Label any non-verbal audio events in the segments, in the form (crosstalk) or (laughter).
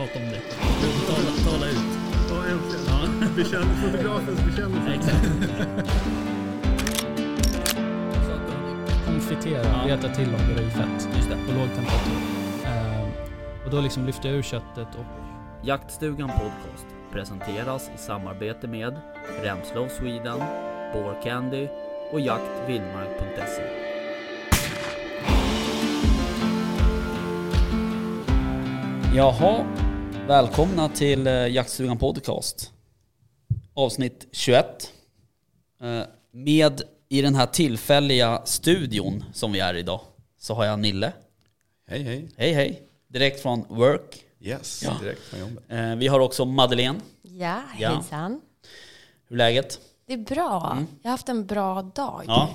prata om det. Tala, tala ut. Ja, äntligen. Ja. Bekänn, fotografens bekännelse. Exakt. konfitera, Ja. veta till om det är fett Just det. på låg temperatur. Ehm, och då liksom lyfter jag ur köttet och Jaktstugan Podcast presenteras i samarbete med Remslow Sweden, Candy och jaktvildmark.se. Jaha, välkomna till eh, Jaktstugan Podcast. Avsnitt 21. Eh, Med i den här tillfälliga studion som vi är idag så har jag Nille. Hej hej. Hej hej! Direkt från work. Yes, Ja. direkt från jobbet. Eh, Vi har också Madeleine. Ja, Ja. hejsan. Hur är läget? Det är bra. Mm. Jag har haft en bra dag. Ja.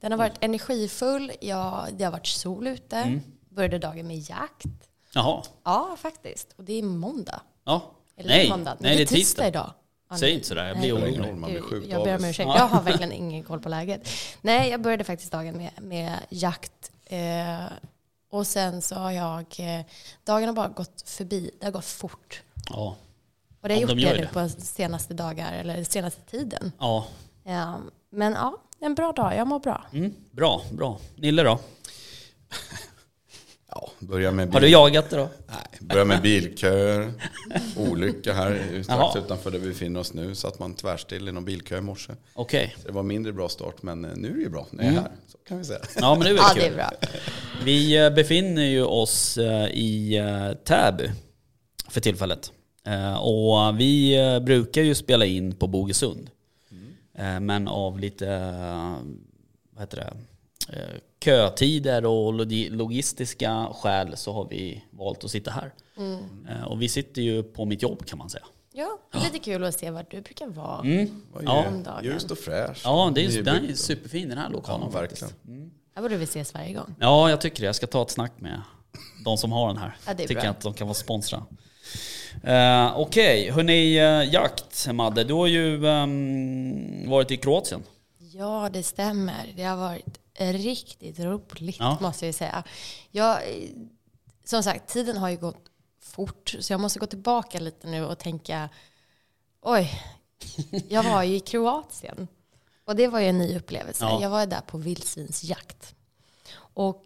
Den har varit energifull. Jag, det har varit sol ute. Mm. Började dagen med jakt. Jaha. Ja, faktiskt. Och det är måndag. Ja. Eller Nej, måndag. nej det är tisdag tisdag. idag. Ja, Säg inte sådär, jag blir orolig. Jag ber om ursäkt. Ja. Jag har verkligen ingen koll på läget. Nej, jag började faktiskt dagen med, med jakt. Eh, och sen så har jag... Eh, dagen har bara gått förbi. Det har gått fort. Ja. Och det har Ja, de gjort gör det nu på senaste dagar, eller senaste tiden. Ja. Ja, men ja, en bra dag. Jag mår bra. Mm. Bra, bra. Nille då? (laughs) Ja, börja med, Har du bil, jagat det då? nej, börja med bilköer, olycka här strax Jaha. utanför där vi befinner oss nu. Satt man tvärstill i någon bilkö i morse. Okej. Så det var mindre bra start, men eh, nu är det ju bra när jag är Mm. här. Så kan vi säga. Ja men det är väl Ja, kul. det är bra. Vi eh, befinner ju oss eh, i Täby för tillfället. Och vi brukar ju spela in på Bogesund. Eh, Men av lite, vad heter det, kötider och logi- logistiska skäl så har vi valt att sitta här. Eh, Och vi sitter ju på mitt jobb kan man säga. Ja, lite kul att se var du brukar vara. Mm. Det Ja. Om dagen. Ljust och fräscht. Ja, det är, den är superfin den här lokalen Ja, faktiskt. verkligen. Här borde vi ses varje gång. Ja, jag tycker det. Jag ska ta ett snack med de som har den här. Ja, det är tycker bra. att de kan vara sponsra. Uh, Okej, hörni, uh, jakt Madde. Du har ju ehm, varit i Kroatien. Ja, det stämmer. Det har varit riktigt roligt, Ja. måste jag säga. Jag, som sagt, tiden har ju gått fort, så jag måste gå tillbaka lite nu och tänka, oj, jag var ju i Kroatien. Och det var ju en ny upplevelse. Ja. Jag var där på vildsvinsjakt. Och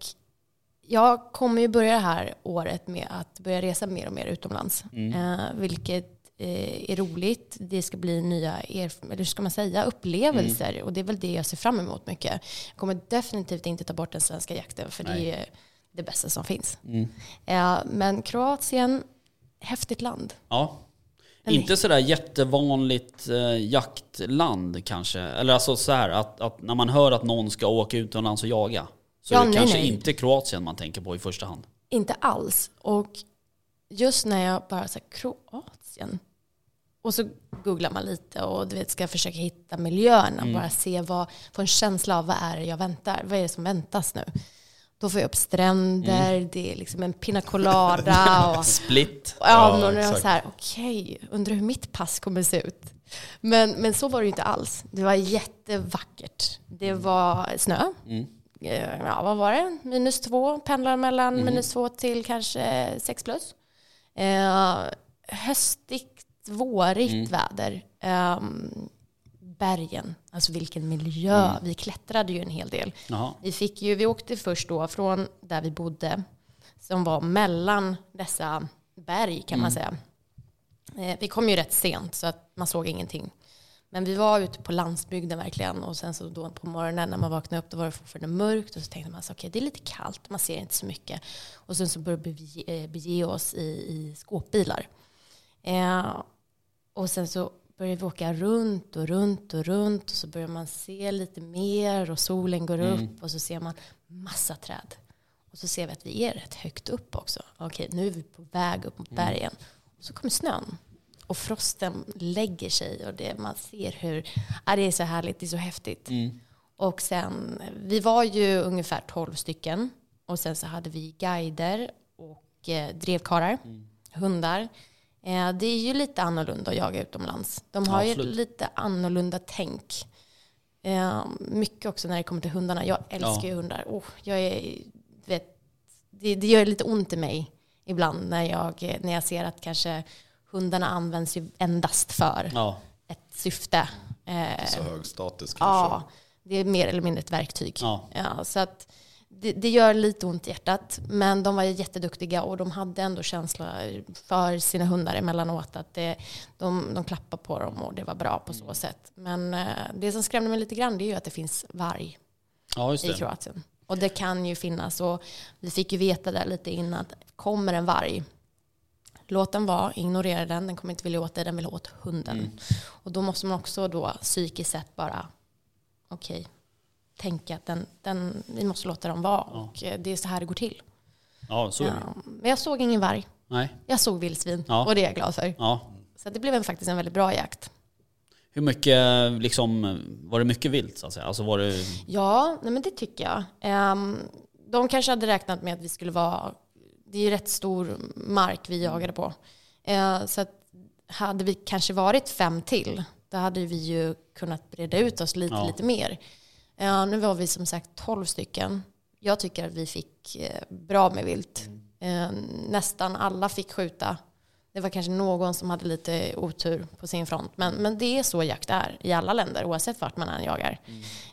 jag kommer ju börja det här året med att börja resa mer och mer utomlands. Eh, vilket är roligt. Det ska bli nya eller hur ska man säga, upplevelser. Och det är väl det jag ser fram emot mycket. Jag kommer definitivt inte ta bort den svenska jakten. För det är det bästa som finns. Eh, men Kroatien, häftigt land. Ja. En- Inte sådär jättevanligt eh, jaktland kanske. Eller alltså så här att, att när man hör att någon ska åka utomlands och jaga. Så Ja, är det nej, kanske nej. inte Kroatien man tänker på i första hand. Inte alls. Och just när jag bara här, Kroatien. Och så googlar man lite och du vet, ska försöka hitta miljöerna. Bara se vad, få en känsla av vad är det jag väntar. Vad är det som väntas nu? Då får jag upp stränder, det är liksom en pina colada. (laughs) Och, Split. ja, Ja, men jag så här, okej, undrar hur mitt pass kommer se ut. Men, men så var det ju inte alls. Det var jättevackert. Det var snö. Eh, Ja, vad var det? Minus två, pendlar mellan minus två till kanske sex plus. Eh, höstigt, vårigt väder. Ehm, bergen, alltså vilken miljö. Vi klättrade ju en hel del. Jaha. Vi, fick ju, vi åkte först då från där vi bodde, som var mellan dessa berg kan man säga. Eh, vi kom ju rätt sent så att man såg ingenting. Men vi var ute på landsbygden verkligen och sen så då på morgonen när man vaknade upp då var det fortfarande mörkt och så tänkte man så okej det är lite kallt, man ser inte så mycket. Och sen så började vi eh, bege oss i, i skåpbilar. Eh, och sen så började vi åka runt och runt och runt och så börjar man se lite mer och solen går upp och så ser man massa träd. Och så ser vi att vi är rätt högt upp också. Okej, nu är vi på väg upp mot bergen. Och så kommer snön. Och frosten lägger sig och det, man ser hur, ja, det är så härligt, det är så häftigt. Och sen, vi var ju ungefär 12 stycken. Och sen så hade vi guider och eh, drevkarlar, hundar. Eh, det är ju lite annorlunda att jaga utomlands. De har ju Absolut. lite annorlunda tänk. Eh, mycket också när det kommer till hundarna. Jag älskar Ja. ju hundar. Oh, jag är, vet, det, det gör lite ont i mig ibland när jag, när jag ser att kanske hundarna används ju endast för Ja. ett syfte. Eh, Så hög status kanske. ja, det är mer eller mindre ett verktyg. Ja. Ja, så att det, det gör lite ont i hjärtat. Men de var jätteduktiga och de hade ändå känsla för sina hundar emellanåt. Att det, de, de klappade på dem och det var bra på så sätt. Men eh, det som skrämde mig lite grann det är ju att det finns varg ja, i. Kroatien. Och det kan ju finnas. Och vi fick ju veta där lite innan att kommer en varg, låt den vara, ignorera den, den kommer inte vilja åt dig, den vill åt hunden. Mm. Och då måste man också då psykiskt sett bara, okej, tänka att den, den, vi måste låta dem vara. Ja. Och eh, det är så här det går till. Ja, så är det. Men jag såg ingen varg, Nej. jag såg vildsvin Ja. och det är jag glad för. Ja. Så det blev en, faktiskt en väldigt bra jakt. Hur mycket, liksom, var det mycket vilt så att säga? Alltså var det... Ja, nej men det tycker jag. Ehm, de kanske hade räknat med att vi skulle vara, det är ju rätt stor mark vi jagade på. Eh, så att hade vi kanske varit fem till, då hade vi ju kunnat breda ut oss lite, Ja. lite mer. Eh, nu var vi som sagt 12 stycken. Jag tycker att vi fick eh, bra med vilt. Eh, nästan alla fick skjuta. Det var kanske någon som hade lite otur på sin front. Men, men det är så jakt är i alla länder, oavsett vart man än jagar.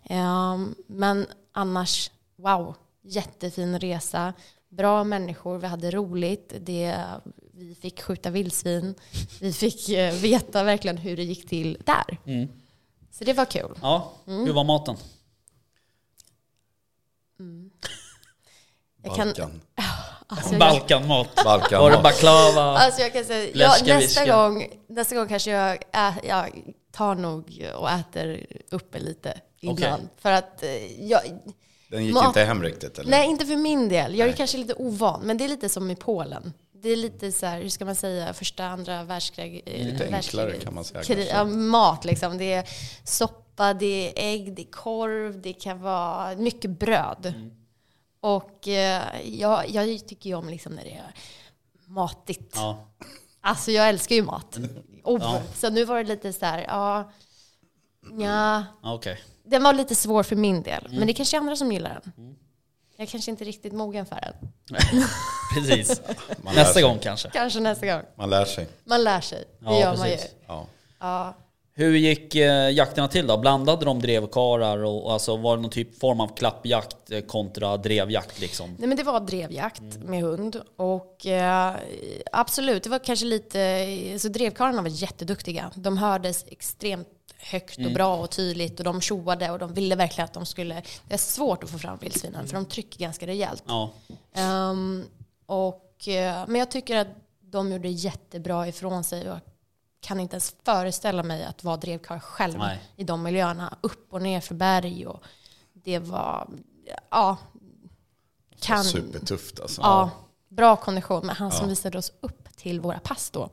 Ehm, men annars, wow, jättefin resa. Bra människor, vi hade roligt. Det, vi fick skjuta vildsvin. Vi fick eh, veta verkligen hur det gick till där. Mm. Så det var kul. Ja, Mm. hur var maten? (laughs) Kan, Balkan. (laughs) alltså, jag, Balkanmat. Balkan. Var det baklava? alltså jag kan säga, ja, nästa, gång, nästa gång kanske jag, ä, jag tar nog och äter uppe lite innan. Okej. För att eh, jag, Den gick Mat- inte hem riktigt eller? Nej, inte för min del. Jag är Nej. kanske lite ovan, men det är lite som i Polen. Det är lite så här, hur ska man säga, första, andra världskrig. eh, Lite enklare världskriget. kan man säga Kri- ja, mat liksom. Det är soppa, det är ägg, det är korv, det kan vara mycket bröd. Mm. Och eh, jag, jag tycker ju om liksom när det är matigt. Ja. Alltså jag älskar ju mat. (laughs) Oh, Ja. Så nu var det lite så här, ja, ja Okej. den var lite svår för min del, Mm. men det är kanske är andra som gillar den. Jag är kanske inte riktigt mogen för den. (laughs) Precis. Nästa sig. gång kanske. Kanske nästa gång. Man lär sig. Man lär sig. Det Ja, gör man ju. precis. Ja. Ja. Hur gick eh, jakterna till då? Blandade de drevkarlar och och alltså var det någon typ form av klappjakt eh, kontra drevjakt liksom? Nej men det var drevjakt med hund och eh, absolut, det var kanske lite, så drevkarlarna var jätteduktiga. De hördes extremt högt och bra och tydligt och de tjoade och de ville verkligen att de skulle, det är svårt att få fram vildsvinen för de trycker ganska rejält. Ja. Ehm, och, eh, men jag tycker att de gjorde jättebra ifrån sig och kan inte ens föreställa mig att vara drevkarl själv Nej. i de miljöerna. Upp och ner för berg och det var, ja. Kan, Supertufft alltså. ja, bra kondition. Men han som Ja. visade oss upp till våra pass då,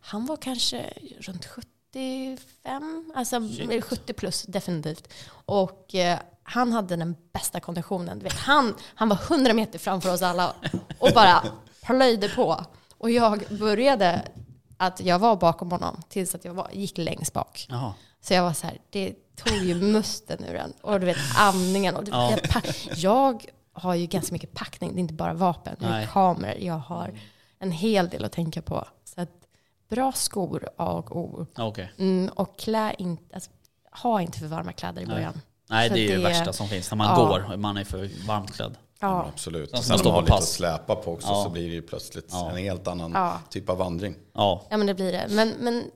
han var kanske runt 75, alltså Shit. 70 plus definitivt. Och eh, han hade den bästa konditionen. Han, han var 100 meter framför oss alla och bara plöjde på. Och jag började att jag var bakom honom tills att jag var, gick längst bak. Jaha. Så jag var så här, det tog ju musten ur den. Och du vet andningen. Och det, Ja. jag, jag har ju ganska mycket packning, det är inte bara vapen. Jag har Nej. kameror, jag har en hel del att tänka på. Så att, bra skor, A och O. Okej. Mm, och klä inte, alltså, ha inte för varma kläder i Nej. början. Nej Så det är ju det det- värsta som finns. När man Ja. går och man är för varmt klädd. Ja, Absolut. Sen när man har lite pass. att släpa på också Ja. så blir det ju plötsligt Ja. en helt annan Ja. typ av vandring. Ja. ja men det blir det. Men, men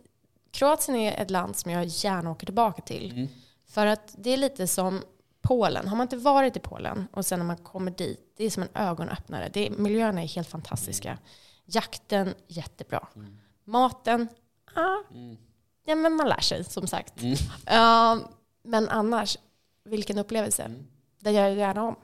Kroatien är ett land som jag gärna åker tillbaka till. Mm. För att det är lite som Polen. Har man inte varit i Polen och sen när man kommer dit, det är som en ögonöppnare. Det är, miljöerna är helt fantastiska. Jakten, jättebra. Maten, ah, ja men man lär sig som sagt. Ja, men annars, vilken upplevelse. Det gör jag gärna om.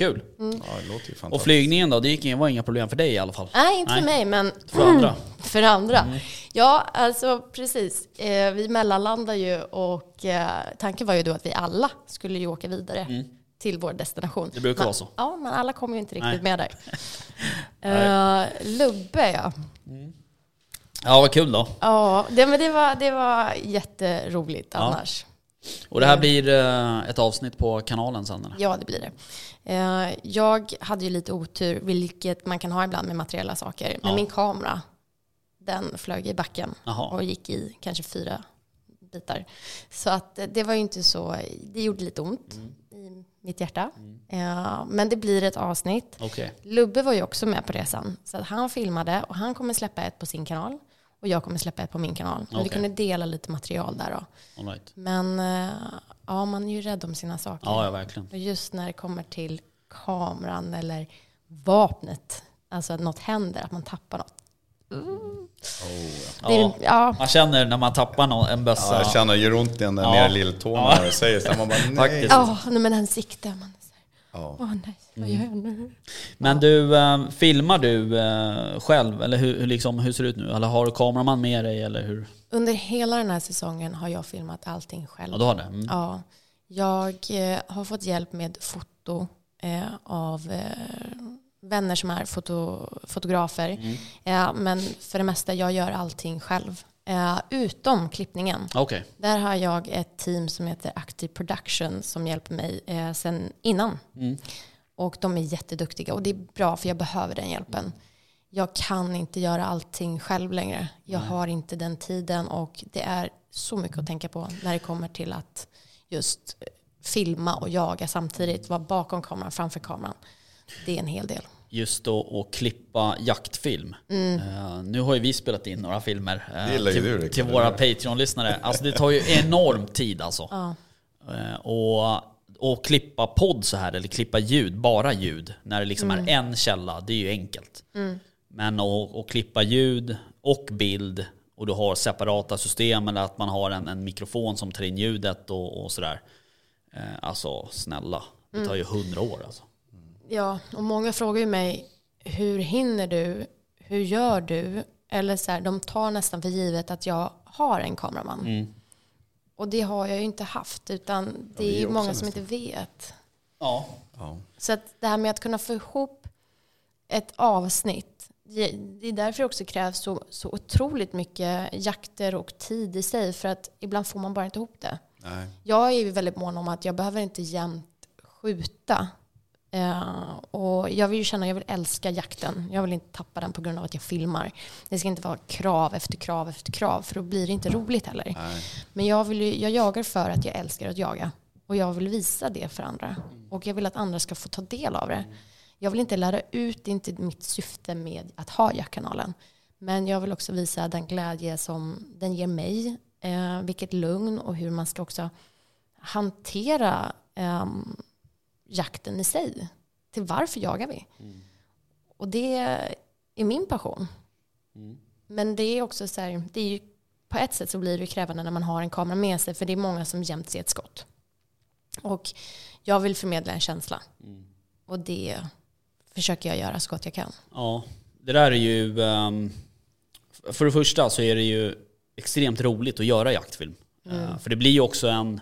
Mm. Kul. Ja, det låter ju fantastiskt. Och flygningen då? Det gick, var inga problem för dig i alla fall? Nej, inte Nej. för mig, men För andra? (clears throat) för andra. Ja, alltså precis. Eh, vi mellanlandar ju och eh, tanken var ju då att vi alla skulle ju åka vidare till vår destination. Mm. Det brukar men, vara så. Ja, men alla kommer ju inte riktigt Nej. med där. uh, (laughs) Lubbe, ja. Ja vad kul då. Ja, det, men det, var, det var jätteroligt Ja. Och det här blir eh, ett avsnitt på kanalen sen eller? Ja, det blir det. Eh, Jag hade ju lite otur, vilket man kan ha ibland med materiella saker. Men Ja. min kamera, den flög i backen Jaha. och gick i kanske fyra bitar. Så att eh, det var ju inte så, det gjorde lite ont Mm. i mitt hjärta. Eh, Men det blir ett avsnitt. Okej. Lubbe var ju också med på resan. Så att han filmade och han kommer släppa ett på sin kanal. Och jag kommer släppa ett på min kanal. Men vi kunde dela lite material där då. All right. Men eh, ja, man är ju rädd om sina saker. Ja, ja, verkligen. Och just när det kommer till kameran eller vapnet, alltså att något händer, att man tappar något. Det är, Ja. ja. Man känner när man tappar nå- en bössa. Ja, jag känner gör ont i den där Ja. nere lilltån Ja. du säger så. Man bara, nej. (laughs) Faktiskt. Ja, nej, men den siktar man. Ja. Åh nej, vad Mm. gör jag nu? Men du, eh, filmar du eh, själv? Eller hur, hur, liksom, hur ser det ut nu? Eller har du kameraman med dig? Eller hur? Under hela den här säsongen har jag filmat allting själv. Ja, du har det? Mm. Ja, jag eh, har fått hjälp med foto eh, av eh, vänner som är foto, fotografer. Mm. Eh, men för det mesta, jag gör allting själv. Eh, utom klippningen. Okej. Där har jag ett team som heter Active Production som hjälper mig eh, sen innan. Mm. Och de är jätteduktiga och det är bra för jag behöver den hjälpen. Jag kan inte göra allting själv längre. Jag har inte den tiden och det är så mycket att tänka på när det kommer till att just eh, filma och jaga samtidigt. Vara bakom kameran, framför kameran. Det är en hel del. Just då att klippa jaktfilm. Eh, nu har ju vi spelat in några filmer ju till, du, till våra? Patreon-lyssnare. Alltså det tar ju (laughs) enorm tid alltså. Ja. Eh, och, och klippa podd så här, eller klippa ljud, bara ljud, när det liksom är en källa, det är ju enkelt. Men att, klippa ljud och bild och du har separata system eller att man har en, en mikrofon som tar in ljudet och, och sådär. Alltså snälla, det tar ju hundra år alltså. Ja, och många frågar ju mig hur hinner du? Hur gör du? Eller så här, de tar nästan för givet att jag har en kameraman. Mm. Och det har jag ju inte haft, utan det vi är ju många som nästan. inte vet. Ja. Ja. Så att det här med att kunna få ihop ett avsnitt, det det är därför det också krävs så, så otroligt mycket jakter och tid i sig, för att ibland får man bara inte ihop det. Nej. Jag är ju väldigt mån om att jag behöver inte jämt skjuta. Eh, och jag vill ju känna, jag vill älska jakten. Jag vill inte tappa den på grund av att jag filmar. Det ska inte vara krav efter krav efter krav, för då blir det inte roligt heller. Nej. Men jag, vill ju, jag jagar för att jag älskar att jaga. Och jag vill visa det för andra. Och jag vill att andra ska få ta del av det. Jag vill inte lära ut, det är inte mitt syfte med att ha jaktkanalen. Men jag vill också visa den glädje som den ger mig. Eh, vilket lugn och hur man ska också hantera ehm, jakten i sig. Till varför jagar vi? Och det är min passion. Men det är också så här, det är ju, på ett sätt så blir det krävande när man har en kamera med sig för det är många som jämt ser ett skott. Och jag vill förmedla en känsla. Och det försöker jag göra så gott jag kan. Ja, det där är ju... ehm, för det första så är det ju extremt roligt att göra jaktfilm. Eh, för det blir ju också en...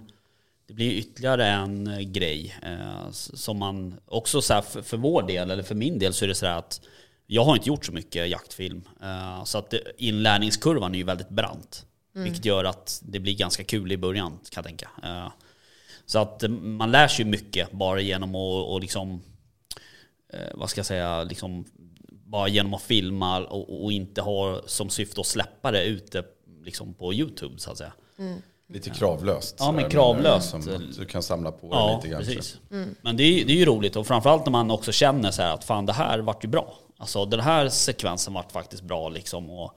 Det blir ytterligare en eh, grej eh, som man också så här, för, för vår del, eller för min del så är det så här att jag har inte gjort så mycket jaktfilm. Eh, så att det, inlärningskurvan är ju väldigt brant. Vilket gör att det blir ganska kul i början kan jag tänka. Eh, så att eh, man lär sig mycket bara genom att och liksom eh, vad ska jag säga, liksom bara genom att filma och, och inte ha som syfte att släppa det ute liksom på YouTube så att säga. Lite kravlöst. Ja, men kravlöst. Som att du kan samla på dig Ja, lite grann. precis. Men det är, ju- det är ju roligt och framförallt när man också känner så här att fan det här vart ju bra. Alltså den här sekvensen vart faktiskt bra liksom och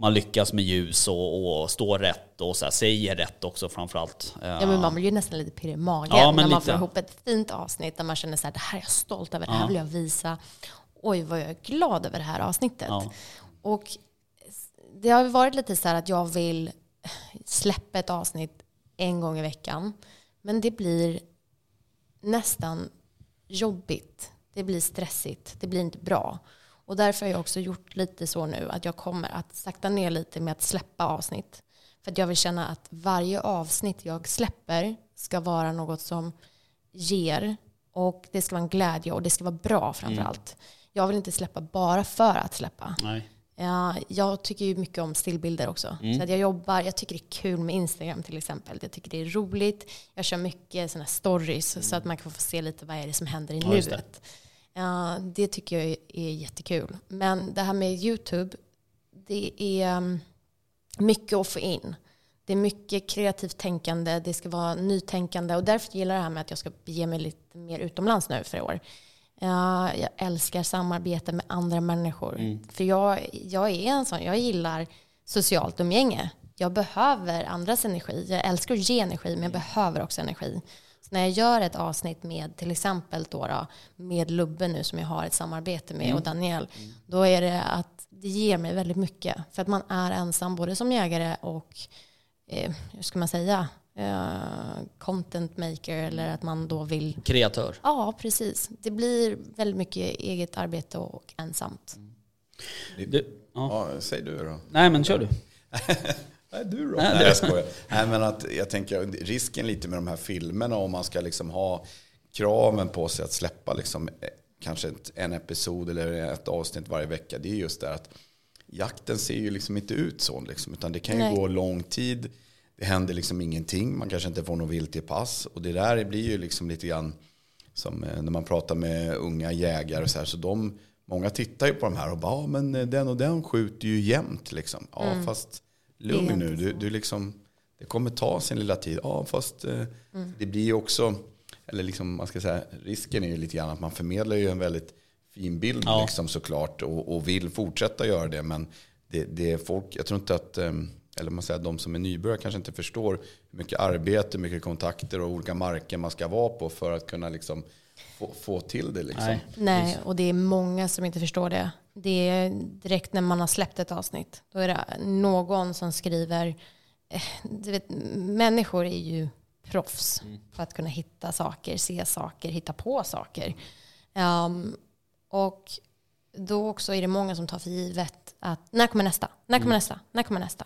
man lyckas med ljus och, och står rätt och så här, säger rätt också framförallt. Ja, men man blir ju nästan lite pirrig i magen Ja, när man lite. får ihop ett fint avsnitt där man känner så här, det här är jag stolt över, det här Ja. vill jag visa. Oj, vad jag är glad över det här avsnittet. Ja. Och det har ju varit lite så här att jag vill släppa ett avsnitt en gång i veckan. Men det blir nästan jobbigt. Det blir stressigt. Det blir inte bra. Och därför har jag också gjort lite så nu att jag kommer att sakta ner lite med att släppa avsnitt. För att jag vill känna att varje avsnitt jag släpper ska vara något som ger och det ska vara en glädje och det ska vara bra framför allt. Jag vill inte släppa bara för att släppa. Nej. Ja, jag tycker ju mycket om stillbilder också. Så att jag jobbar, jag tycker det är kul med Instagram till exempel. Jag tycker det är roligt. Jag kör mycket sådana stories så att man kan få se lite vad är det som händer i Ja, just det. nuet. Ja, det tycker jag är, jättekul. Men det här med YouTube, det är um, mycket att få in. Det är mycket kreativt tänkande, det ska vara nytänkande och därför gillar jag det här med att jag ska bege mig lite mer utomlands nu för i år. Ja, jag älskar samarbete med andra människor. För jag, jag är en sån, jag gillar socialt umgänge. Jag behöver andras energi. Jag älskar att ge energi, men jag behöver också energi. Så när jag gör ett avsnitt med till exempel då, då, med Lubbe nu som jag har ett samarbete med och Daniel, då är det att det ger mig väldigt mycket. För att man är ensam både som jägare och, eh, hur ska man säga, eh, content maker eller att man då vill Kreatör. Ja, precis. Det blir väldigt mycket eget arbete och ensamt. Du, ja. Ja, säg du då. Nej men kör du. (laughs) Nej, du då? Nej, Nej, jag skojar. Nej, men att jag tänker risken lite med de här filmerna om man ska liksom ha kraven på sig att släppa liksom eh, kanske ett, en episod eller ett avsnitt varje vecka. Det är just det att jakten ser ju liksom inte ut så liksom, utan det kan ju Nej. gå lång tid. Det händer liksom ingenting. Man kanske inte får något vilt i pass och det där blir ju liksom lite grann som eh, när man pratar med unga jägare och så här, så de, många tittar ju på de här och bara, ja, men eh, den och den skjuter ju jämt liksom. Ja, fast lugn nu, du, du liksom, det kommer ta sin lilla tid. Ja, fast eh, det blir ju också, eller liksom man ska säga, risken är ju lite grann att man förmedlar ju en väldigt fin bild Ja. liksom såklart och, och vill fortsätta göra det. Men det, det är folk, jag tror inte att, eh, eller man säger att de som är nybörjare kanske inte förstår hur mycket arbete, hur mycket kontakter och olika marker man ska vara på för att kunna liksom få, få till det. Liksom. Nej. Nej, och det är många som inte förstår det. Det är direkt när man har släppt ett avsnitt. Då är det någon som skriver, eh, du vet, människor är ju proffs på att kunna hitta saker, se saker, hitta på saker. Ehm, och då också är det många som tar för givet att när kommer nästa? När kommer nästa? När kommer nästa?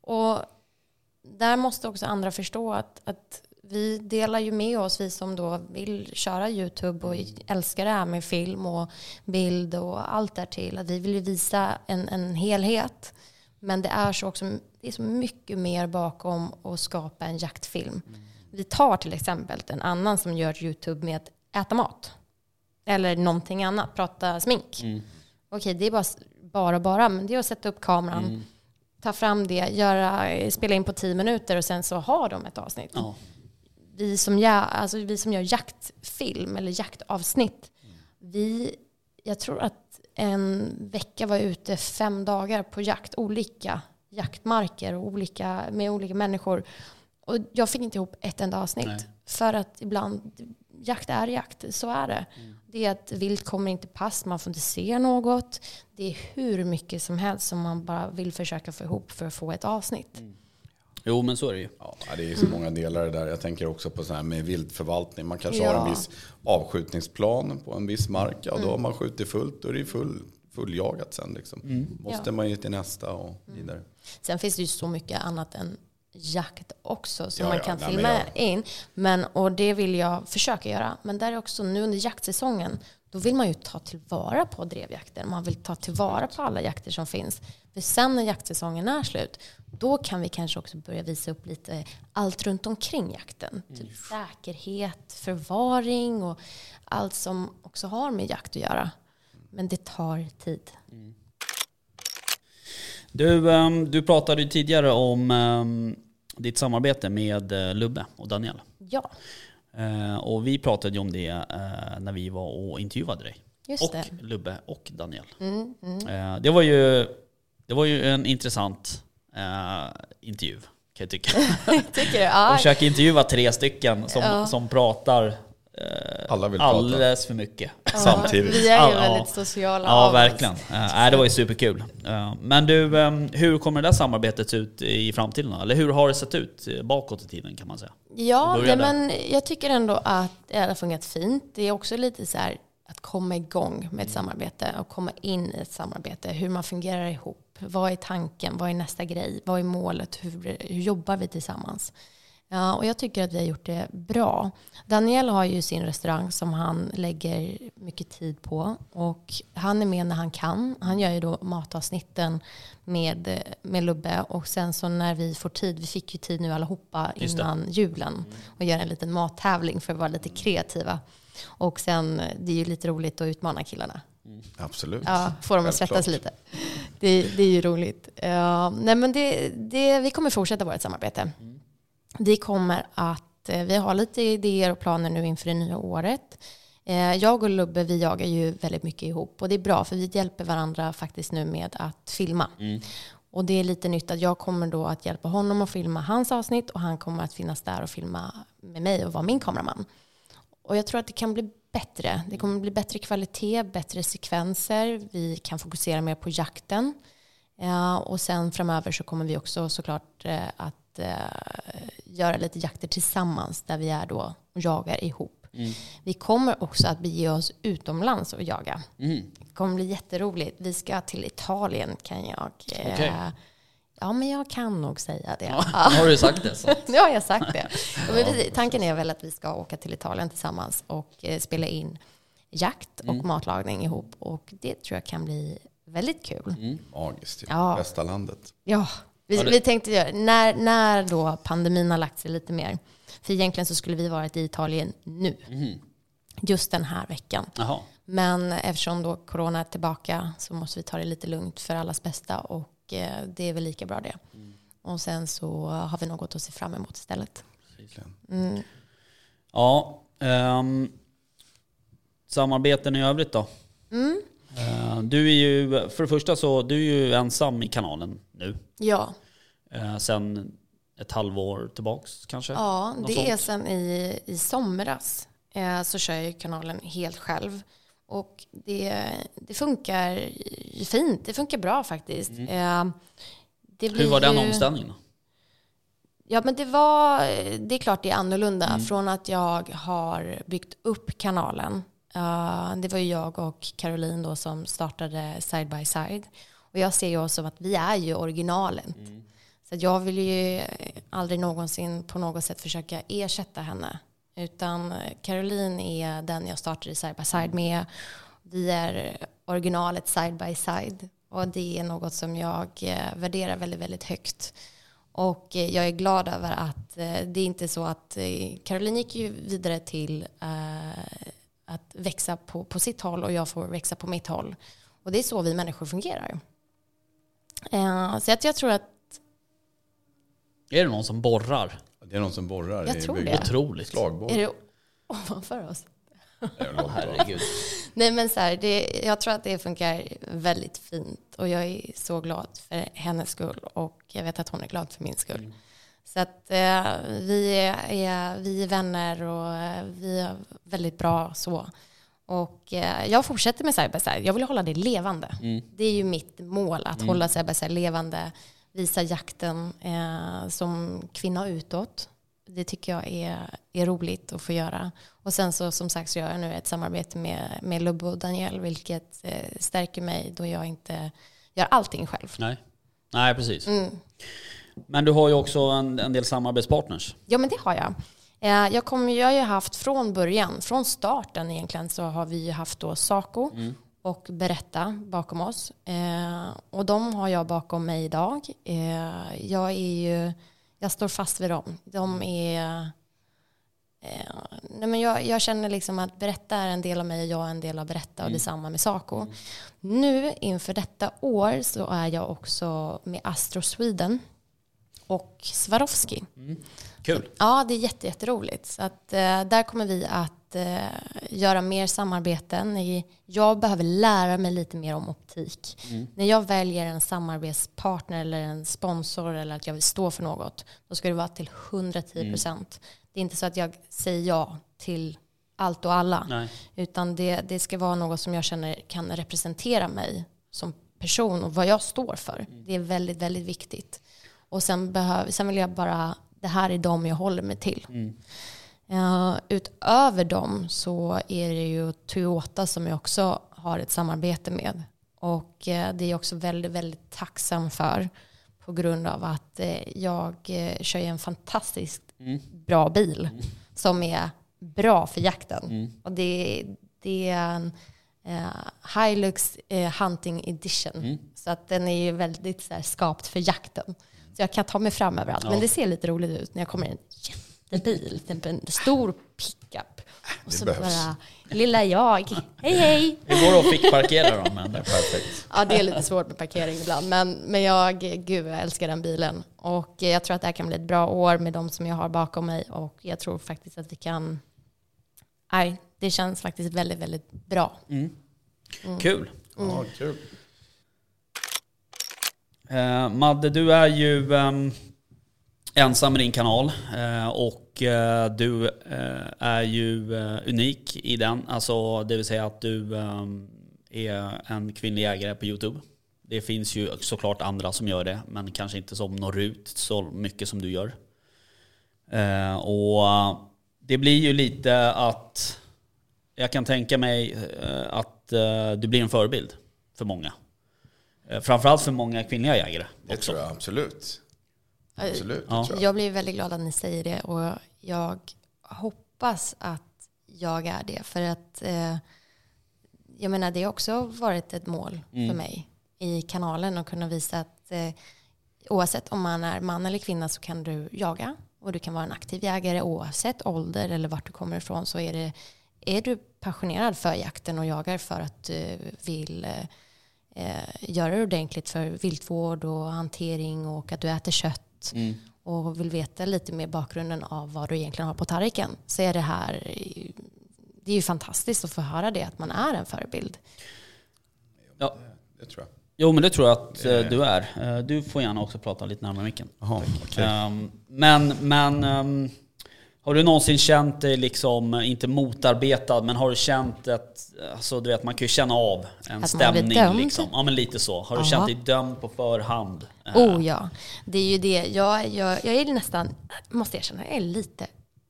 Och där måste också andra förstå att, att vi delar ju med oss, vi som då vill köra YouTube och älskar det här med film och bild och allt där till. Att vi vill ju visa en, en helhet. Men det är så också, det är så mycket mer bakom att skapa en jaktfilm. Vi tar till exempel en annan som gör YouTube med att äta mat. Eller någonting annat, prata smink. Okej, det är bara, bara, bara, men det är att sätta upp kameran, ta fram det, göra, spela in på tio minuter och sen så har de ett avsnitt. Ja. Vi, som gör, alltså vi som gör jaktfilm eller jaktavsnitt, vi, jag tror att en vecka var ute fem dagar på jakt, olika jaktmarker och olika, med olika människor. Och jag fick inte ihop ett enda avsnitt. Nej. För att ibland, jakt är jakt, så är det. Det är att vilt kommer inte pass, man får inte se något. Det är hur mycket som helst som man bara vill försöka få ihop för att få ett avsnitt. Jo men så är det ju. Ja, det är så många delar det där. Jag tänker också på så här med viltförvaltning. Man kanske Ja. har en viss avskjutningsplan på en viss mark. Ja, då har man skjutit fullt. Då är det full, fulljagat sen. Liksom. Måste Ja. man ju till nästa och vidare. Sen finns det ju så mycket annat än jakt också som Ja, man ja, kan nej, filma men jag- in. Men, och det vill jag försöka göra. Men där är också nu under jaktsäsongen, då vill man ju ta tillvara på drevjakten. Man vill ta tillvara på alla jakter som finns. För sen när jaktsäsongen är slut, då kan vi kanske också börja visa upp lite allt runt omkring jakten. Typ säkerhet, förvaring och allt som också har med jakt att göra. Men det tar tid. Du, ehm, du pratade ju tidigare om ehm, ditt samarbete med eh, Lubbe och Daniel. Ja, Eh, och vi pratade ju om det eh, när vi var och intervjuade dig. just och det. Lubbe och Daniel. Mm, mm. Det, var ju, det var ju en intressant intervju kan jag tycka. (laughs) Tycker du? Ja. (laughs) Försöka intervjua tre stycken som, Ja. som pratar Alla vill prata. alldeles för mycket. (laughs) Samtidigt. Vi är ju Ja, väldigt ja. sociala Ja, verkligen. Eh, nej, det var ju superkul. Eh, men du, eh, hur kommer det där samarbetet se ut i framtiden? Eller hur har det sett ut eh, bakåt i tiden kan man säga? Ja, nej, men jag tycker ändå att det har fungerat fint. Det är också lite så här att komma igång med Mm. ett samarbete och komma in i ett samarbete. Hur man fungerar ihop. Vad är tanken? Vad är nästa grej? Vad är målet? Hur, hur jobbar vi tillsammans? Ja, och jag tycker att vi har gjort det bra. Daniel har ju sin restaurang som han lägger mycket tid på. Och han är med när han kan. Han gör ju då matavsnitten med, med Lubbe. Och sen så när vi får tid, vi fick ju tid nu allihopa innan julen. Och göra en liten mattävling för att vara lite kreativa. Och sen, det är ju lite roligt att utmana killarna. Absolut. Ja, få dem att svettas lite. Det, det är ju roligt. Ja, nej men det, det, vi kommer fortsätta vårt samarbete. Vi kommer att, eh, vi har lite idéer och planer nu inför det nya året. Eh, Jag och Lubbe, vi jagar ju väldigt mycket ihop och det är bra för vi hjälper varandra faktiskt nu med att filma. Och det är lite nytt att jag kommer då att hjälpa honom att filma hans avsnitt och han kommer att finnas där och filma med mig och vara min kameraman. Och jag tror att det kan bli bättre. Det kommer bli bättre kvalitet, bättre sekvenser. Vi kan fokusera mer på jakten. Ja, och sen framöver så kommer vi också såklart eh, att eh, göra lite jakter tillsammans där vi är då och jagar ihop. Vi kommer också att bege oss utomlands och jaga. Mm. Det kommer bli jätteroligt. Vi ska till Italien kan jag. eh, Okej. Ja, men jag kan nog säga det. Ja, har du sagt det? Så. (laughs) Nu har jag sagt det. (laughs) Men vi, tanken är väl att vi ska åka till Italien tillsammans och eh, spela in jakt och Mm. matlagning ihop. Och det tror jag kan bli väldigt kul. Mm. Magiskt. Ja. Bästa landet. Ja, vi, Ja, det- vi tänkte göra, när, när då pandemin har lagt sig lite mer. För egentligen så skulle vi varit i Italien nu. Mhm. Just den här veckan. Jaha. Men eftersom då corona är tillbaka så måste vi ta det lite lugnt för allas bästa. Och eh, det är väl lika bra det. Mm. Och sen så har vi något att se fram emot istället. Mm. Ja, ehm, samarbeten i övrigt då? Mm. Eh, du är ju, för det första så, du är ju ensam i kanalen nu. Ja, Uh, sen ett halvår tillbaks kanske? Ja, det sånt. är sen i, i somras eh, så kör jag kanalen helt själv. Och det, det funkar fint, det funkar bra faktiskt. Eh, Mm. Hur var den ju- omställningen? Ja, men det var, det är klart det är annorlunda Mm. från att jag har byggt upp kanalen. Det var ju jag och Caroline då som startade Side by Side. Och jag ser ju oss som att vi är ju originalet. Så att jag vill ju aldrig någonsin på något sätt försöka ersätta henne. Utan Caroline är den jag startade Side by Side med. Vi är originalet Side by Side. Och det är något som jag eh, värderar väldigt, väldigt högt. Och eh, jag är glad över att eh, det är inte så att Caroline gick ju vidare till eh, att växa på, på sitt håll och jag får växa på mitt håll. Och det är så vi människor fungerar. Eh, Så att jag tror att, Är det någon som borrar? Det är någon som borrar Jag i tror bygget. det. Otroligt. Slagborr. är det ovanför oss? Herregud. Nej men så här, det, jag tror att det funkar väldigt fint och jag är så glad för hennes skull och jag vet att hon är glad för min skull. Så att eh, vi, är, vi är vänner och eh, vi är väldigt bra så. Och eh, jag fortsätter med Cyberside. Jag vill hålla det levande. Det är ju mitt mål, att hålla Cyberside levande. Visa jakten eh, som kvinna utåt. Det tycker jag är, är roligt att få göra. Och sen så som sagt så gör jag nu ett samarbete med, med Lubbe och Daniel vilket eh, stärker mig då jag inte gör allting själv. Nej. Nej, precis. Mm. Men du har ju också en, en del samarbetspartners. Ja, men det har jag. Eh, Jag, kommer, jag har ju haft från början, från starten egentligen, så har vi ju haft då Saco och Berätta bakom oss. Eh, och de har jag bakom mig idag. Eh, jag är ju, jag står fast vid dem. De är, nej men jag, jag känner liksom att Berätta är en del av mig och jag är en del av Berätta och detsamma med Saco. Nu inför detta år så är jag också med Astro Sweden och Swarovski. Kul. Ja, det är jätte, jätteroligt. Så att, eh, där kommer vi att eh, göra mer samarbeten. I- Jag behöver lära mig lite mer om optik. När jag väljer en samarbetspartner eller en sponsor eller att jag vill stå för något, då ska det vara till 110 procent. Det är inte så att jag säger ja till allt och alla. Nej. Utan det, det ska vara något som jag känner kan representera mig som person och vad jag står för. Det är väldigt, väldigt viktigt. Och sen, behöv, sen vill jag bara, det här är de jag håller mig till. Eh, utöver dem så är det ju Toyota som jag också har ett samarbete med. Och eh, det är jag också väldigt, väldigt tacksam för. På grund av att eh, jag kör ju en fantastisk bra bil som är bra för jakten. Mm. Och det, det är en Hilux Hunting Edition. Mm. Så att den är ju väldigt så här, skapt för jakten. Så jag kan ta mig fram överallt. Ja. Men det ser lite roligt ut när jag kommer i en jättebil, typ en stor pickup. Och Det så behövs. bara, lilla jag, hej hej. Det går att fickparkera dem men det är Perfekt. Ja, det är lite svårt med parkering ibland. Men, men jag, gud, jag älskar den bilen. Och jag tror att det här kan bli ett bra år med de som jag har bakom mig. Och jag tror faktiskt att vi kan... Nej, det känns faktiskt väldigt, väldigt bra. Kul. Ja, kul. Eh, Madde, du är ju eh, ensam med din kanal eh, och eh, du eh, är ju eh, unik i den. Alltså det vill säga att du ehm, är en kvinnlig ägare på YouTube. Det finns ju såklart andra som gör det, men kanske inte som når ut så mycket som du gör. Eh, och eh, det blir ju lite att jag kan tänka mig eh, att eh, du blir en förebild för många. Eh, Framförallt för många kvinnliga jägare. Det också. tror jag absolut. Absolut, Ja. det jag. Jag blir väldigt glad att ni säger det och jag hoppas att jag är det. För att eh, jag menar, det har också varit ett mål för mig i kanalen att kunna visa att eh, oavsett om man är man eller kvinna så kan du jaga och du kan vara en aktiv jägare oavsett ålder eller vart du kommer ifrån så är det är du passionerad för jakten och jagar för att du vill eh, eh, göra det ordentligt för viltvård och hantering och att du äter kött Mm. och vill veta lite mer bakgrunden av vad du egentligen har på tallriken så är det här det är ju fantastiskt att få höra det att man är en förebild. Ja. Det tror jag. Jo men det tror jag att eh, du är. Eh, Du får gärna också prata lite närmare micken. Jaha, okej. Ehm, men men ehm, har du någonsin känt dig liksom, eh, inte motarbetad, men har du känt att, alltså du vet man kan ju känna av en Att man blir stämning liksom. Ja men lite så. Har du Ja. känt dig dömd på förhand? Eh, Oh ja, det är ju det. Jag, jag, jag är nästan, måste erkänna, jag är lite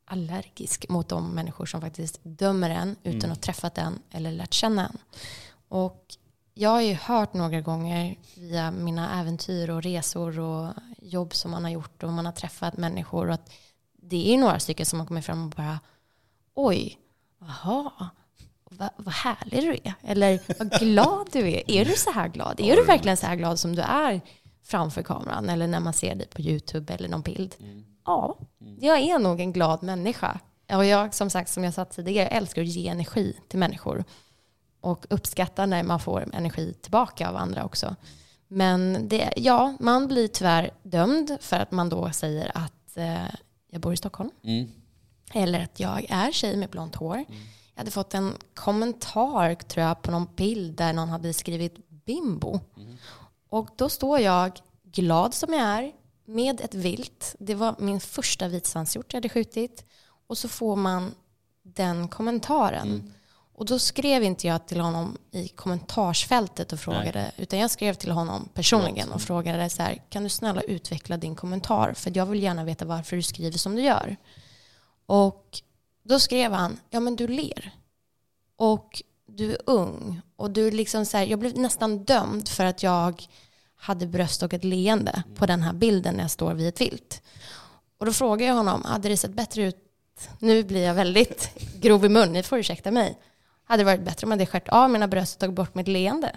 allergisk mot de människor som faktiskt dömer en utan att ha träffat en eller lärt känna en. Och jag har ju hört några gånger via mina äventyr och resor och jobb som man har gjort och man har träffat människor och att det är några stycken som har kommit fram och bara oj, jaha, vad, vad härlig du är. Eller vad glad du är. Är du så här glad? Är du verkligen så här glad som du är framför kameran eller när man ser dig på YouTube eller någon bild? Ja, jag är nog en glad människa. Och jag, som sagt, som jag sa tidigare, älskar att ge energi till människor. Och uppskattar när man får energi tillbaka av andra också. Men det, ja, man blir tyvärr dömd för att man då säger att eh, jag bor i Stockholm. Mm. Eller att jag är tjej med blont hår. Jag hade fått en kommentar tror jag på någon bild där någon hade skrivit bimbo. Och då står jag glad som jag är med ett vilt. Det var min första vitsvanshjort jag hade skjutit. Och så får man den kommentaren. Och då skrev inte jag till honom i kommentarsfältet och frågade, utan jag skrev till honom personligen och frågade så här, kan du snälla utveckla din kommentar? För jag vill gärna veta varför du skriver som du gör. Och då skrev han, ja men du ler. Och du är ung. Och du liksom så här, jag blev nästan dömd för att jag hade bröst och ett leende på den här bilden när jag står vid ett vilt. Och då frågade jag honom, hade det sett bättre ut, nu blir jag väldigt (laughs) grov i mun, ni får ursäkta mig. Hade det varit bättre om jag hade skärt av mina bröst och tagit bort mitt leende?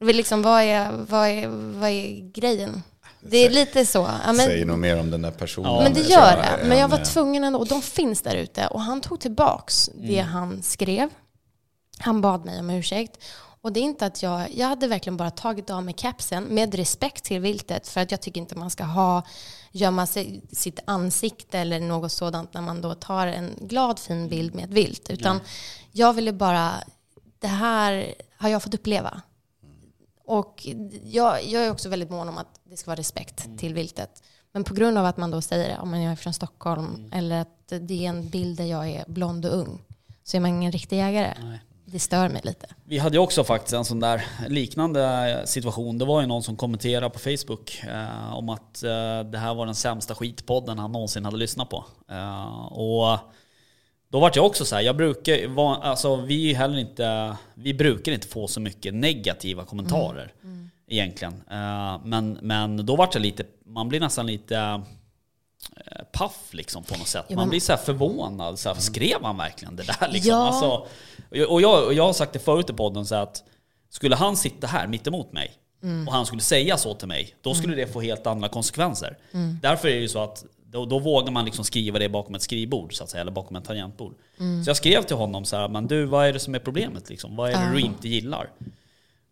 Är liksom, vad, är, vad, är, vad är grejen? Det är lite så. Ja, men, Säger nog mer om den där personen. Ja, men det gör det. Men jag var eh, tvungen ändå. Och de finns där ute. Och han tog tillbaks det han skrev. Han bad mig om ursäkt. Och det är inte att jag, jag hade verkligen bara tagit av mig kepsen med respekt till viltet. För att jag tycker inte man ska ha, gömma sig, sitt ansikte eller något sådant när man då tar en glad fin bild med ett vilt. Utan jag ville bara, det här har jag fått uppleva. Och jag, jag är också väldigt mån om att det ska vara respekt till viltet. Men på grund av att man då säger att ja, jag är från Stockholm eller att det är en bild där jag är blond och ung så är man ingen riktig jägare. Nej. Det stör mig lite. Vi hade ju också faktiskt en sån där liknande situation. Det var ju någon som kommenterade på Facebook eh, om att eh, det här var den sämsta skitpodden han någonsin hade lyssnat på. Eh, och då vart jag också så här, jag brukar vara, alltså vi heller inte, vi brukar inte få så mycket negativa kommentarer egentligen. Eh, men, men då vart det lite, man blir nästan lite paff liksom på något sätt. Man blir så förvånad. Så här, skrev han verkligen det där liksom? Ja. Alltså, och, jag, och jag har sagt det förut i podden så att skulle han sitta här mitt emot mig Mm. och han skulle säga så till mig, då skulle det få helt andra konsekvenser. Mm. Därför är det ju så att då, då vågar man liksom skriva det bakom ett skrivbord så att säga, eller bakom ett tangentbord. Mm. Så jag skrev till honom så här, men du vad är det som är problemet liksom? Vad är det du inte gillar?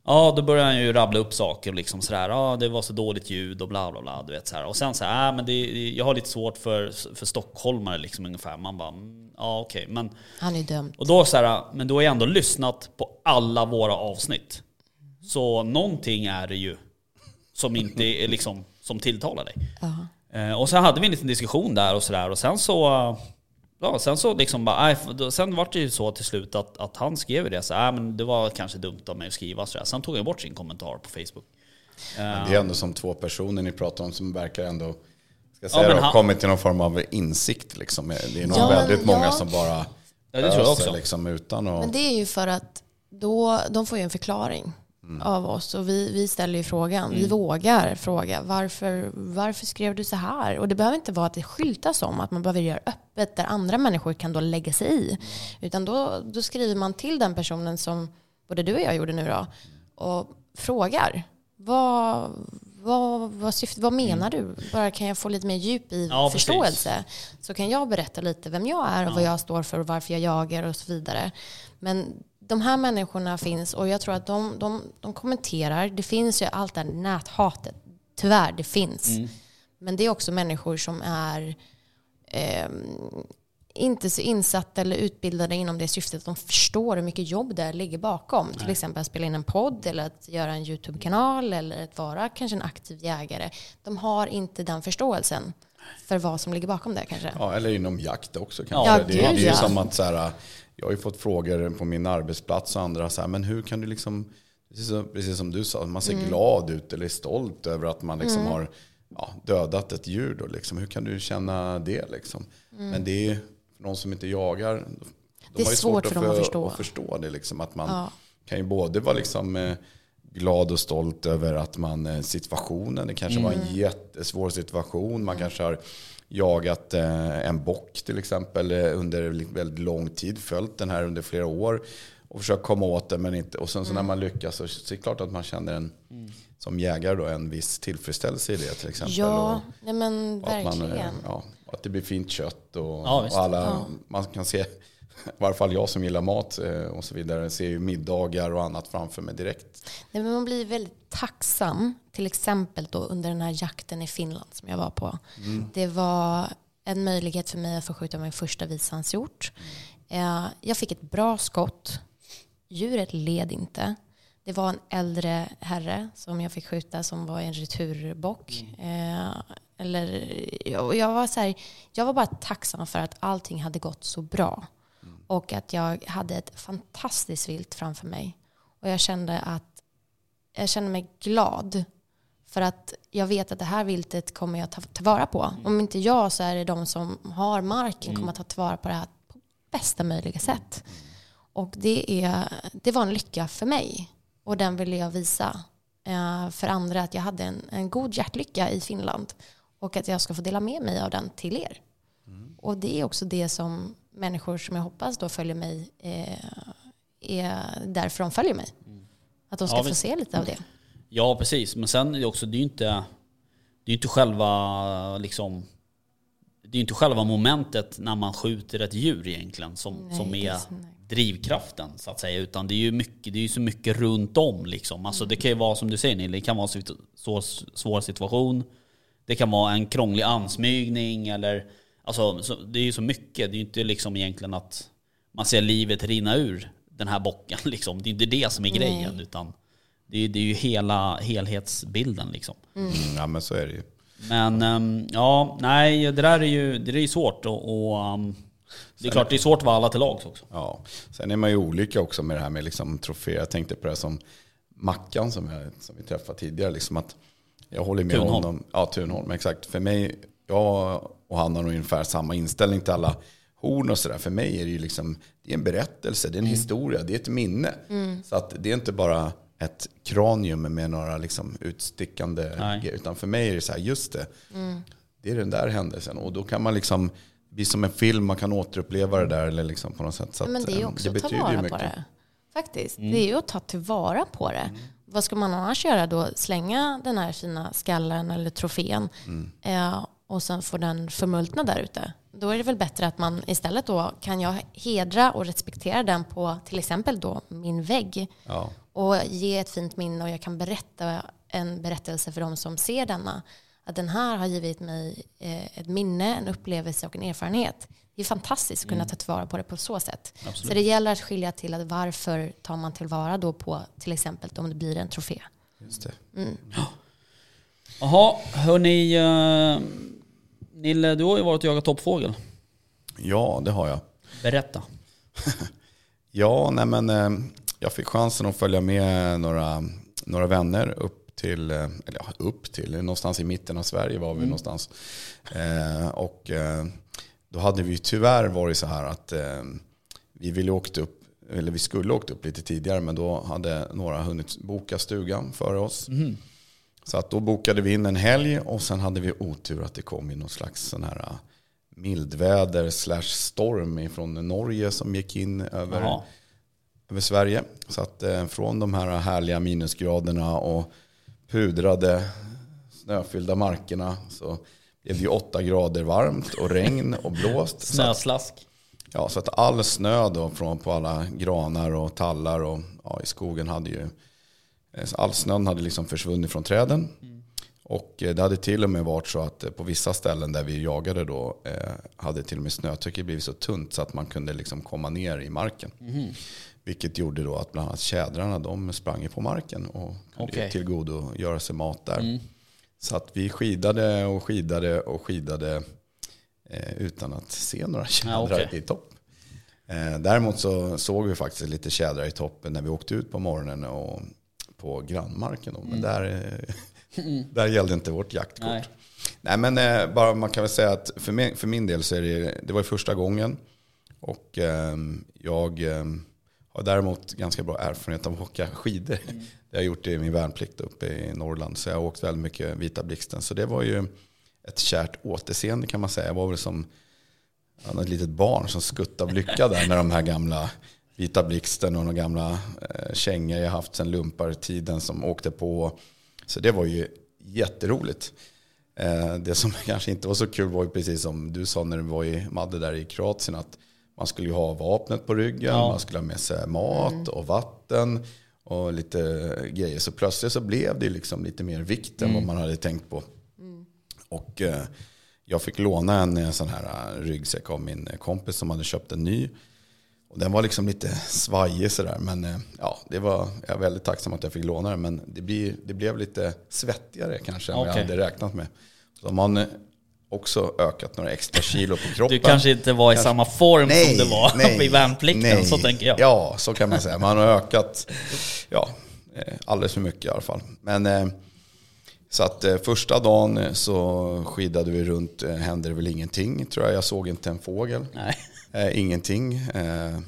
Ja, då börjar han ju rabbla upp saker och liksom sådär, ja det var så dåligt ljud och bla bla bla, du vet så här. Och sen så här, äh, men det, jag har lite svårt för, för stockholmare liksom ungefär. Man bara, mm, ja okej, men Han är dömd. och då så här, men du har ju ändå lyssnat på alla våra avsnitt. Så någonting är det ju som inte är liksom, som tilltalar dig. Ja. Eh, och sen hade vi en liten diskussion där och sådär och sen så, ja sen så liksom bara, då- sen var det ju så till slut att, att han skrev det så här, men det var kanske dumt av mig att skriva sådär. Sen tog jag bort sin kommentar på Facebook. Det är ändå som två personer ni pratar om som verkar ändå ska jag säga, men då, han- kommit till någon form av insikt. Liksom. Det är nog Ja, men- väldigt många ja. som bara Ja, det tror jag också. Liksom, utan att... Men det är ju för att då, de får ju en förklaring av oss och vi, vi ställer ju frågan. Vi vågar fråga varför, varför skrev du så här? Och det behöver inte vara att det skyltas om att man behöver göra öppet där andra människor kan då lägga sig i. Utan då, då skriver man till den personen som både du och jag gjorde nu då och frågar. Vad, vad, vad, syftet, vad menar du? Bara kan jag få lite mer djup i Ja, precis. förståelse så kan jag berätta lite vem jag är och vad jag står för och varför jag jagar och så vidare. Men de här människorna finns och jag tror att de, de, de kommenterar. Det finns ju allt det här näthatet. Tyvärr, det finns. Men det är också människor som är ehm, inte så insatta eller utbildade inom det syftet att de förstår hur mycket jobb det ligger bakom. Till exempel att spela in en podd eller att göra en YouTube-kanal eller att vara kanske en aktiv jägare. De har inte den förståelsen för vad som ligger bakom det kanske. Ja, eller inom jakt också Ja, kanske. det, gud, det är ju ja. som att så här, jag har ju fått frågor på min arbetsplats och andra så här, men hur kan du liksom, precis som, du sa, man ser Mm. glad ut eller är stolt över att man liksom har ja, dödat ett djur då liksom. Hur kan du känna det liksom? Men det är för någon som inte jagar, de Mm. Det är har ju svårt för dem att för- förstå. att förstå det liksom. Att man Ja. kan ju både vara liksom eh, glad och stolt över att man, eh, situationen, det kanske var Mm. en jättesvår situation. Man kanske har jagat eh, en bock till exempel eh, under väldigt lång tid, följt den här under flera år och försökt komma åt den men inte. Och sen så när man lyckas så, så är det klart att man känner en, som jägare då, en viss tillfredsställelse i det till exempel. Ja, Och, nej men och att, man, eh, verkligen. ja, att det blir fint kött och, Ja, och alla, man kan se, i varje fall jag som gillar mat eh, och så vidare, ser ju middagar och annat framför mig direkt. Nej, men man blir väldigt tacksam, till exempel då under den här jakten i Finland som jag var på. Det var en möjlighet för mig att få skjuta min första vishanshjort. Eh, Jag fick ett bra skott. Djuret led inte. Det var en äldre herre som jag fick skjuta som var en returbock. Eh, eller, jag, jag, var så här, jag var bara tacksam för att allting hade gått så bra. Och att jag hade ett fantastiskt vilt framför mig. Och jag kände att jag kände mig glad. För att jag vet att det här viltet kommer jag ta tillvara på. Om inte jag så är det de som har marken kommer att ta tillvara på det här på bästa möjliga sätt. Och det, är, det var en lycka för mig. Och den ville jag visa eh, för andra att jag hade en, en god hjärtlycka i Finland. Och att jag ska få dela med mig av den till er. Och det är också det som människor som jag hoppas då följer mig eh, är därför de följer mig. Att de ska Ja, få se lite av det. Ja, precis. Men sen är det också, det är ju inte, det är inte själva liksom, det är inte själva momentet när man skjuter ett djur egentligen som, Nej, som är nej. drivkraften så att säga. Utan det är ju mycket, det är ju så mycket runt om liksom. Alltså det kan ju vara som du säger Nille, det kan vara en svår situation. Det kan vara en krånglig ansmygning eller Alltså så, det är ju så mycket. Det är ju inte liksom egentligen att man ser livet rinna ur den här bocken (laughs) liksom. Det är inte det som är grejen Nej. utan det är, det är ju hela helhetsbilden liksom. Mm, ja men så är det ju. Men ehm, ja, nej det där är ju, det där är ju svårt och, och ehm, det är klart det är svårt att vara alla till lags också. Ja. Sen är man ju olika också med det här med liksom troféer. Jag tänkte på det som Mackan som, jag, som vi träffade tidigare. Liksom att jag håller med Thunholm. honom. Ja, Thunholm, exakt. För mig, jag och han har nog ungefär samma inställning till alla horn och sådär. För mig är det ju liksom, det är en berättelse, det är en Mm. historia, det är ett minne. Så att det är inte bara ett kranium med några liksom utstickande grejer. Utan för mig är det så här, just det. det är den där händelsen. Och då kan man liksom, det blir som en film, man kan återuppleva det där eller liksom på något sätt. Så men det är ju eh, också att ta vara på det. Faktiskt. Det är ju att ta tillvara på det. Vad ska man annars göra då? Slänga den här fina skallen eller trofén eh, och sen får den förmultna där ute. Då är det väl bättre att man istället då kan jag hedra och respektera den på till exempel då min vägg Ja. och ge ett fint minne och jag kan berätta en berättelse för de som ser denna. Att den här har givit mig eh, ett minne, en upplevelse och en erfarenhet. Det är fantastiskt att kunna ta tillvara på det på så sätt. Så det gäller att skilja till att varför tar man tillvara då på till exempel om det blir en trofé. Just det. Jaha, hörni. Uh, Nille, du har ju varit och jagat toppfågel. Ja, det har jag. Berätta. (laughs) Ja, nej men eh, jag fick chansen att följa med några, några vänner upp till, eh, eller ja, upp till, någonstans i mitten av Sverige var vi någonstans. Eh, och eh, då hade vi tyvärr varit så här att eh, vi ville åkt upp, eller vi skulle åkt upp lite tidigare, men då hade några hunnit boka stugan före oss. Så att då bokade vi in en helg och sen hade vi otur att det kom in någon slags sån här eh, mildväder slash storm från Norge som gick in över, över Sverige. Så att eh, från de här härliga minusgraderna och pudrade snöfyllda markerna så blev det ju åtta grader varmt och regn och blåst. Så att, Snöslask. ja, så att all snö då från, på alla granar och tallar och ja, i skogen hade ju all snön hade liksom försvunnit från träden. Och eh, det hade till och med varit så att eh, på vissa ställen där vi jagade då eh, hade till och med snötäcket blivit så tunt så att man kunde liksom komma ner i marken. Vilket gjorde då att bland annat tjädrarna de sprang på marken och kunde okay. tillgodo göra sig mat där. Så att vi skidade och skidade och skidade eh, utan att se några tjädrar okej. i topp. Eh, däremot så såg vi faktiskt lite tjädrar i toppen när vi åkte ut på morgonen och på grannmarken. Då. Men Mm. där, eh, där gällde inte vårt jaktkort. Nej. Nej. men eh, bara man kan väl säga att för min, för min del så är det, det var första gången. Och ehm, jag ehm, har däremot ganska bra erfarenhet av att åka skidor. Mm. Jag har gjort det i min värnplikt uppe i Norrland. Så jag har åkt väldigt mycket Vita Blixten. Så det var ju ett kärt återseende kan man säga. Jag var väl som ett litet barn som skuttade av lycka där när de här gamla Vita Blixten och de gamla eh, kängor jag haft sedan lumpartiden som åkte på. Så det var ju jätteroligt. Eh, det som (laughs) kanske inte var så kul var ju precis som du sa när du var i Madde där i Kroatien att man skulle ju ha vapnet på ryggen, Ja. man skulle ha med sig mat och vatten och lite grejer. Så plötsligt så blev det liksom lite mer vikt än vad man hade tänkt på. Och eh, jag fick låna en, eh, sån här eh, ryggsäck av min kompis som hade köpt en ny. Och den var liksom lite svajig sådär. Men eh, ja, det var, jag är väldigt tacksam att jag fick låna den. Men det, blir, det blev lite svettigare kanske än vad jag hade räknat med. Så har man eh, också ökat några extra kilo på kroppen. Du kanske inte var i samma form som du var (laughs) i värnplikten, nej. så tänker jag. Ja, så kan man säga. Man har ökat ja, eh, alldeles för mycket i alla fall. Men eh, så att första dagen så skidade vi runt, hände det väl ingenting tror jag. Jag såg inte en fågel. Nej. Eh, ingenting. Eh,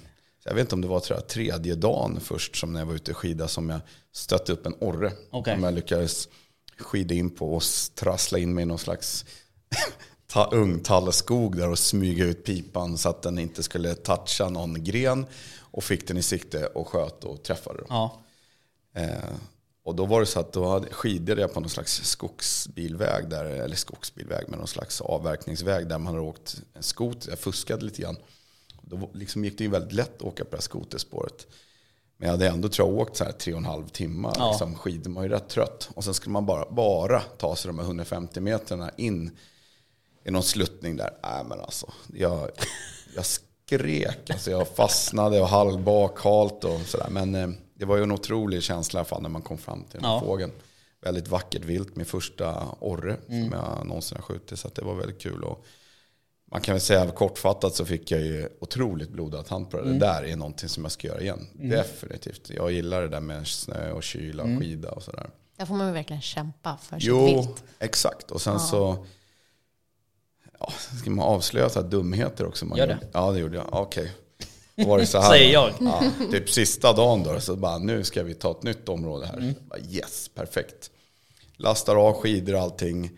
jag vet inte om det var tror jag, tredje dagen först som när jag var ute och skida som jag stötte upp en orre. Okej. Som jag lyckades skida in på och trassla in mig i någon slags (laughs) ta, ungtallskog där och smyga ut pipan så att den inte skulle toucha någon gren. Och fick den i sikte och sköt och träffade. Då. Ja. Eh, och då var det så att då hade, skidade jag på någon slags skogsbilväg där, eller skogsbilväg, men någon slags avverkningsväg där man hade åkt en skoter. Jag fuskade lite grann. Då liksom gick det ju väldigt lätt att åka på det här skoterspåret. Men jag hade ändå tror jag, åkt så här tre och en halv timme. Ja. Liksom, skidor, man är ju rätt trött. Och sen skulle man bara, bara ta sig de här 150 meterna in i någon sluttning där. Nej men alltså, jag, jag skrek. Alltså, jag fastnade och halvbak, halt och sådär. Men eh, det var ju en otrolig känsla i alla fall när man kom fram till den här Ja. fågeln. Väldigt vackert vilt, min första orre Mm. som jag någonsin har skjutit. Så att det var väldigt kul. Och man kan väl säga kortfattat så fick jag ju otroligt blodad hand på det. Mm. Det där är någonting som jag ska göra igen. Definitivt. Jag gillar det där med snö och kyla och Mm. skida och sådär. Där får man ju verkligen kämpa för sitt Jo, vilt. exakt. Och sen så ja, ska man avslöja så här dumheter också. Man Gör det. gjorde. Ja, det gjorde jag. Okej. Då var det så här. Säger jag. Ja, typ sista dagen då, så bara nu ska vi ta ett nytt område här. Mm. Bara, yes, perfekt. Lastar av skidor och allting.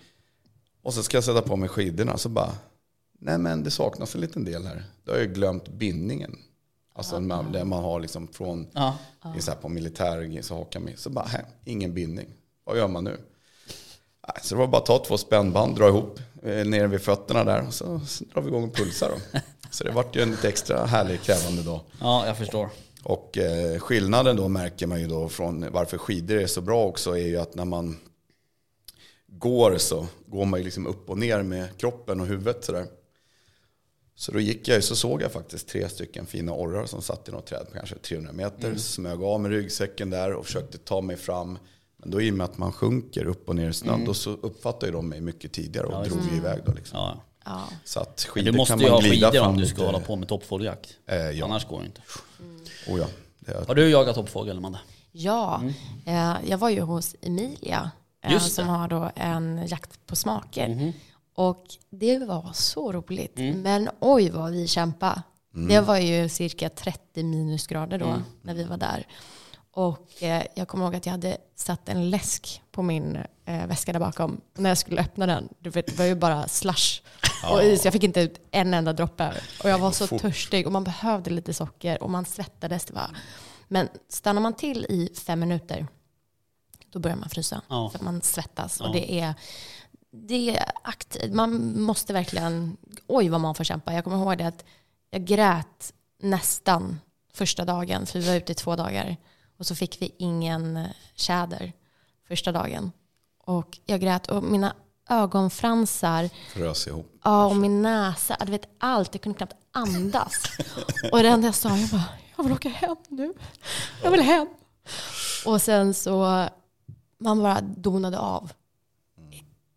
Och så ska jag sätta på mig skidorna så bara, nej men det saknas en liten del här. Då har jag glömt bindningen. Alltså man, där man har liksom från, Ja. så här på militär så hakar med. Så bara, här, ingen bindning. Vad gör man nu? Så det var bara att ta två spännband, dra ihop eh, nere vid fötterna där och så, så drar vi igång och pulsar då. Så det vart ju en lite extra härlig krävande dag. ja, jag förstår. Och eh, skillnaden då märker man ju då från varför skidor är så bra också är ju att när man går så går man ju liksom upp och ner med kroppen och huvudet sådär. Så då gick jag ju så såg jag faktiskt tre stycken fina orrar som satt i något träd på kanske 300 meter. Smög av med ryggsäcken där och försökte ta mig fram. Men då i och med att man sjunker upp och ner i snön då så uppfattar ju de mig mycket tidigare och drog ju iväg då liksom. Ja. Ja. Så att skidor du måste kan ju man ha glida skidor om du lite. ska hålla på med toppfågeljakt. Eh, ja. Annars går det inte. Oh, ja. Det är, Har du jagat toppfågel, Amanda? Ja, eh, jag var ju hos Emilia eh, Just det. som har då en jakt på smaker. Och det var så roligt. Men oj vad vi kämpade. Det var ju cirka 30 minusgrader då när vi var där. Och eh, jag kommer ihåg att jag hade satt en läsk på min eh, väska där bakom. Och när jag skulle öppna den, du vet, det var ju bara slush och is. Jag fick inte ut en enda droppe. Och jag var så fort. törstig och man behövde lite socker och man svettades. Det var. Men stannar man till i fem minuter, då börjar man frysa. Ja. För man svettas. Ja. Och det är, det är aktivt. Man måste verkligen, oj vad man får kämpa. Jag kommer ihåg det att jag grät nästan första dagen, för vi var ute i två dagar. Och så fick vi ingen tjäder första dagen. Och jag grät och mina ögonfransar, frös ihop. ja, och min näsa, du vet allt. Jag kunde knappt andas. Och det enda jag sa, jag bara, jag vill åka hem nu. Jag vill hem. Och sen så, man bara donade av.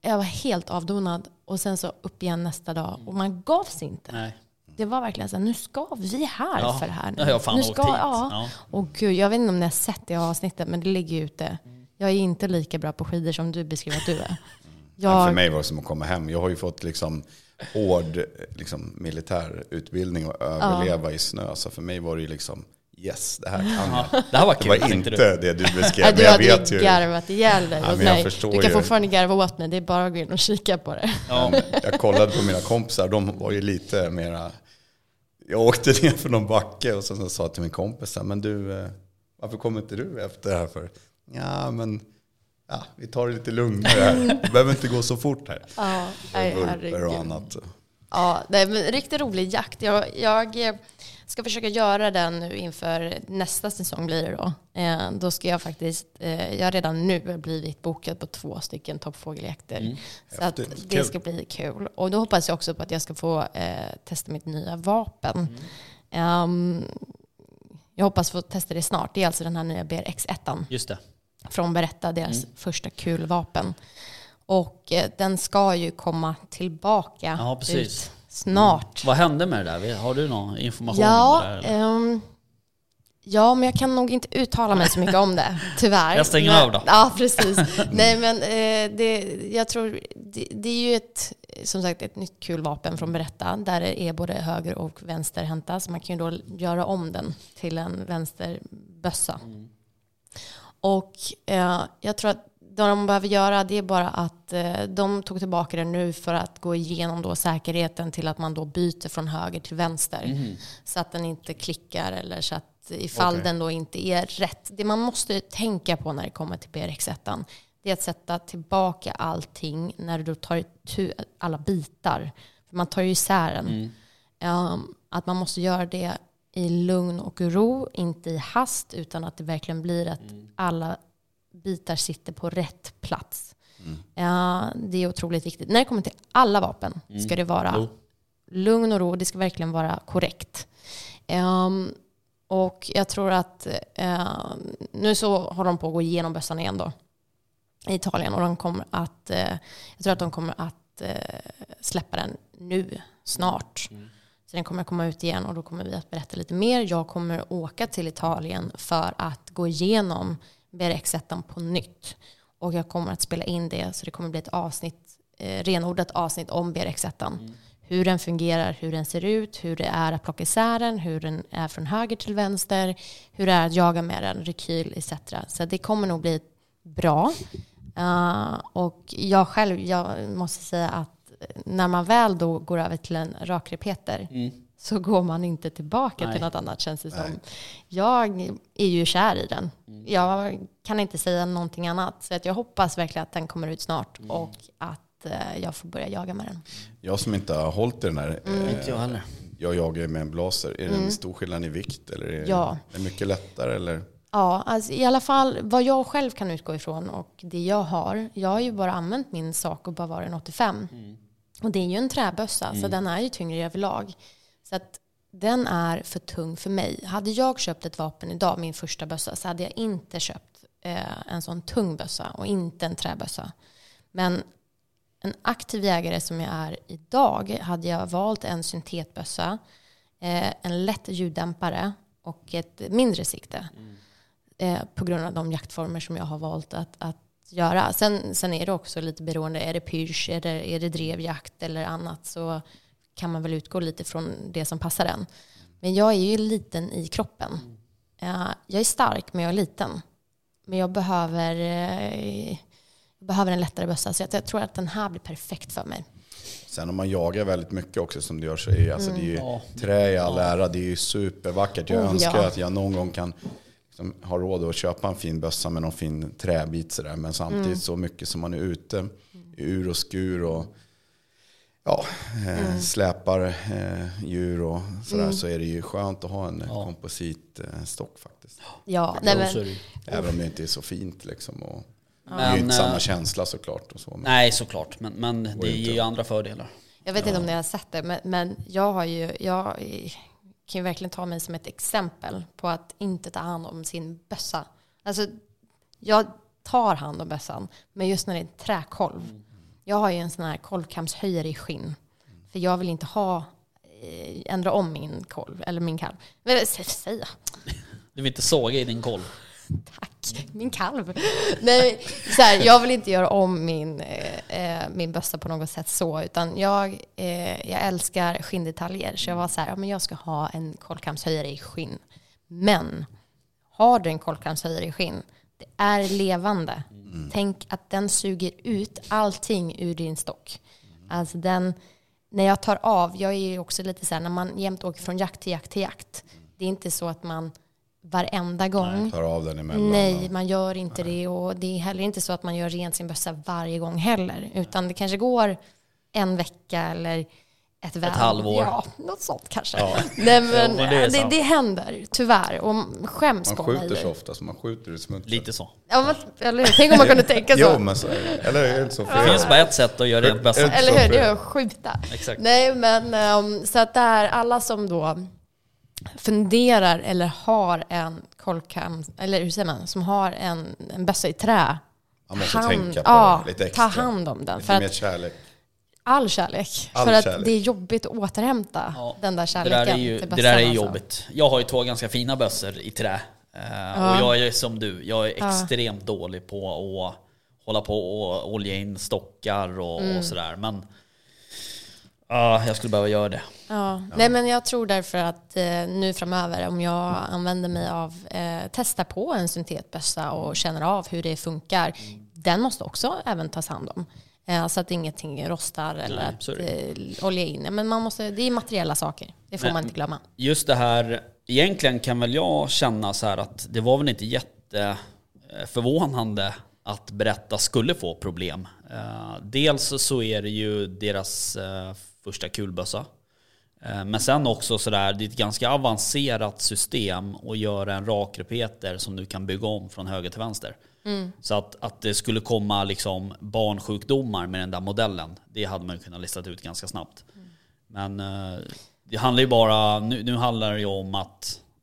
Jag var helt avdonad. Och sen så upp igen nästa dag. Och man gav sig inte. Nej. Det var verkligen så här, nu ska vi här Ja. för det här. Nu. Ja, jag har fan nu åkt ska, hit. Ja. Ja. Och gud, jag vet inte om ni har sett det avsnittet, men det ligger ju ute. Jag är inte lika bra på skidor som du beskriver att du är. (laughs) Men för Jag, mig var det som att komma hem. Jag har ju fått liksom hård liksom, militär utbildning och överleva i snö. Så för mig var det ju liksom yes, det här kan jag. Ja, det här var Det kul, var tänkte inte du. det du (laughs) beskrev. ja, du jag hade vet ju garvat ihjäl dig Ja, åt jag mig. förstår Du kan ju. fortfarande garva åt mig, det är bara att gå in och kika på det. Ja. Jag kollade på mina kompisar, de var ju lite mera... Jag åkte ner för någon backe och sen så sa jag till min kompis, men du, eh, varför kommer inte du efter det här för? Ja, men ja, vi tar det lite lugnare här. Det behöver inte gå så fort här. Ja, nej, och annat. Ja, det är en riktigt rolig jakt. Jag, jag eh, ska försöka göra den nu inför nästa säsong blir det då. Eh, då ska jag faktiskt, eh, jag har redan nu blivit bokad på två stycken toppfågeljakter. Så att det ska bli kul. Och då hoppas jag också på att jag ska få eh, testa mitt nya vapen. Ehm, jag hoppas få testa det snart. Det är alltså den här nya BRX1 Just det. från Berätta, deras Mm. första kulvapen. Och eh, den ska ju komma tillbaka Ja, precis. snart. Vad hände med det där? Har du någon information om Ja, det där? ehm, ja, men jag kan nog inte uttala mig så mycket om det, (laughs) tyvärr. Jag stänger men, av då. Ja, precis. Nej, men eh, det, jag tror, det, det är ju ett, som sagt ett nytt kul vapen från Berätta, där det är både höger och vänsterhänta, så man kan ju då göra om den till en vänsterbössa. Och eh, jag tror att det de behöver göra det är bara att eh, de tog tillbaka den nu för att gå igenom då säkerheten till att man då byter från höger till vänster. Så att den inte klickar eller så att ifall Okej. den då inte är rätt. Det man måste tänka på när det kommer till BRX1 det är att sätta tillbaka allting när du tar itu alla bitar. För man tar ju isär den. Um, att man måste göra det i lugn och ro, inte i hast, utan att det verkligen blir att alla bitar sitter på rätt plats. Ja, det är otroligt viktigt. När det kommer till alla vapen ska det vara Jo. lugn och ro. Det ska verkligen vara korrekt. Ehm, och jag tror att ehm, nu så håller de på att gå igenom bössan igen då i Italien och de kommer att, eh, jag tror att de kommer att eh, släppa den nu, snart. Så den kommer att komma ut igen och då kommer vi att berätta lite mer. Jag kommer åka till Italien för att gå igenom BRX1 på nytt. Och jag kommer att spela in det så det kommer bli ett avsnitt, eh, renodlat avsnitt om BRX1. Hur den fungerar, hur den ser ut, hur det är att plocka isär den, hur den är från höger till vänster, hur det är att jaga med den, rekyl etc. Så det kommer nog bli bra. Eh, och jag själv, jag måste säga att när man väl då går över till en rakrepeter så går man inte tillbaka Nej. till något annat känns det som. Jag är ju kär i den. Jag kan inte säga någonting annat. Så att jag hoppas verkligen att den kommer ut snart och att eh, jag får börja jaga med den. Jag som inte har hållit den här. Mm. eh, Inte jag heller. Jag jagar ju med en blaser. Är det en stor skillnad i vikt? Eller är Ja. det mycket lättare? Eller? Ja, alltså i alla fall vad jag själv kan utgå ifrån och det jag har. Jag har ju bara använt min sak och bara varit en 85. Och det är ju en träbössa så den är ju tyngre överlag. Så att den är för tung för mig. Hade jag köpt ett vapen idag, min första bössa, så hade jag inte köpt eh, en sån tung bössa och inte en träbössa. Men en aktiv jägare som jag är idag hade jag valt en syntetbössa, eh, en lätt ljuddämpare och ett mindre sikte. Eh, på grund av de jaktformer som jag har valt att, att göra. Sen, sen är det också lite beroende, är det pyrsch, är det, är det drevjakt eller annat så kan man väl utgå lite från det som passar en. Men jag är ju liten i kroppen. Eh, jag är stark men jag är liten. Men jag behöver, eh, jag behöver en lättare bössa så jag, tror att den här blir perfekt för mig. Sen om man jagar väldigt mycket också som du gör så är alltså, det är ju Ja. trä i all ära. Det är ju supervackert. Jag Oh, önskar ja. att jag någon gång kan liksom, ha råd att köpa en fin bössa med någon fin träbit sådär. Men samtidigt Mm. så mycket som man är ute i ur och skur och ja, eh, Mm. släpar eh, djur och sådär så är det ju skönt att ha en Ja. kompositstock faktiskt. Ja, nej, men. Även om det inte är så fint liksom. Och, det är Men, ju inte eh, samma känsla såklart. Och så, men, Nej, såklart. Men, men det inte. ger ju andra fördelar. Jag vet inte om ni har sett det, men, men jag, har ju, jag kan ju verkligen ta mig som ett exempel på att inte ta hand om sin bössa. Alltså, jag tar hand om bössan, men just när det är en träkolv. Jag har ju en sån här kolvkamshöjare i skinn. För jag vill inte ha, eh, ändra om min kolv, eller min kalv. Men, sä- säga. Du vill inte såga i din kolv. Tack, min kalv. Nej, så här, jag vill inte göra om min, eh, eh, min bössa på något sätt så, utan jag, eh, jag älskar skinndetaljer. Så jag var så här, ja, men jag ska ha en kolvkamshöjare i skinn. Men har du en kolvkamshöjare i skinn, det är levande. Tänk att den suger ut allting ur din stock. Alltså den, när jag tar av, jag är ju också lite så här, när man jämt åker från jakt till jakt till jakt. Det är inte så att man varenda gång tar av den emellan. Nej, man gör inte det och det är heller inte så att man gör rent sin bössa varje gång heller. Utan det kanske går en vecka eller ett, väl. halvår. Ja, något sånt kanske. Nej, men men det det, det, händer tyvärr och skäms Man på mig. skjuter så ofta så man skjuter i smutsen. Lite så. Ja, men, eller hur? Tänk om man kunde tänka så. Jo, men så är det. Eller är det så? Det finns bara ett sätt att göra rent bästa. Eller- Eller hur? Det är att skjuta. Exakt. Nej, men um, så att det är alla som då funderar eller har en kolkam, eller hur säger man, som har en, en bössa i trä. Man måste hand- tänka på ja, det lite extra. Ta hand om den. Lite För mer att kärlek. All kärlek. All för att kärlek. det är jobbigt att återhämta Ja, den där Det kärleken där är ju, till det där är alltså. jobbigt. Jag har ju två ganska fina bössor i trä. Eh, Och jag är som du, jag är extremt dålig på att hålla på och olja in stockar och, Mm. och sådär. Men ja, jag skulle behöva göra det. Ja. Nej, men jag tror därför att eh, nu framöver om jag använder mig av, eh, testar på en syntetbössa och känner av hur det funkar, den måste också även tas hand om. Eh, så att ingenting rostar eller Nej, att eh, olja in. Men man måste, det är materiella saker, det får Men- man inte glömma. Just det här, egentligen kan väl jag känna så här att det var väl inte jätteförvånande att berätta skulle få problem. Eh, dels så är det ju deras första kulbössa. Men sen också sådär, det är ett ganska avancerat system att göra en rakrepeter som du kan bygga om från höger till vänster. Så att, att det skulle komma liksom barnsjukdomar med den där modellen, det hade man kunnat listat ut ganska snabbt. Men eh, det handlar ju bara, nu, nu handlar det ju om att,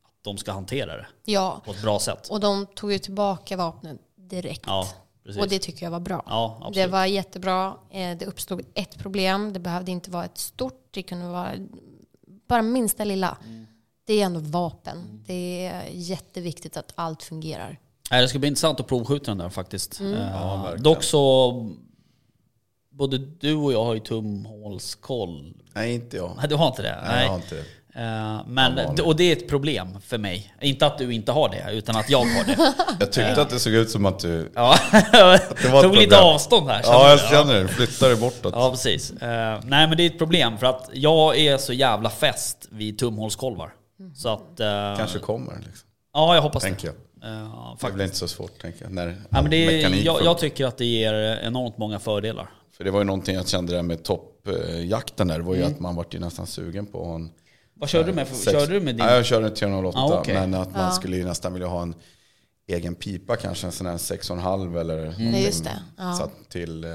att de ska hantera det Ja, på ett bra sätt. och de tog ju tillbaka vapnet direkt. Ja, och det tycker jag var bra. ja. Det var jättebra. Eh, Det uppstod ett problem. Det behövde inte vara ett stort. Det kunde vara bara minsta lilla. Mm. Det är ändå vapen. Det är jätteviktigt att allt fungerar. Nej, det ska bli intressant att provskjuta den där faktiskt. Mm. Eh, Ja, dock så, både du och jag har ju tumhålskoll. Nej, inte jag. Nej, du har inte det? Nej, jag har inte det. Eh, Men, och det är ett problem för mig. Inte att du inte har det, utan att jag har det. (laughs) Jag tyckte att det såg ut som att du... (laughs) Ja, det var ett tog lite avstånd här. Ja, jag känner det. Flyttar det bortåt. Ja, precis. Eh, nej, men det är ett problem för att jag är så jävla fäst vid tumhålskolvar. Så att... Kanske kommer liksom. Ja, jag hoppas Tänker jag. Det. Eh, Det är väl inte så svårt tänker jag. När Ja, men det är, mekanik jag, jag tycker att det ger enormt många fördelar. För det var ju någonting jag kände där med toppjakten där. Det var ju Mm. att man vart ju nästan sugen på en... Vad körde du med? För, sex- körde du med din? Ja, jag körde en 308. Ah, okej. Men att man Ja. skulle ju nästan vilja ha en egen pipa kanske. En sån här 6,5 eller Mm. någonting. just det. Ja. Till... eh,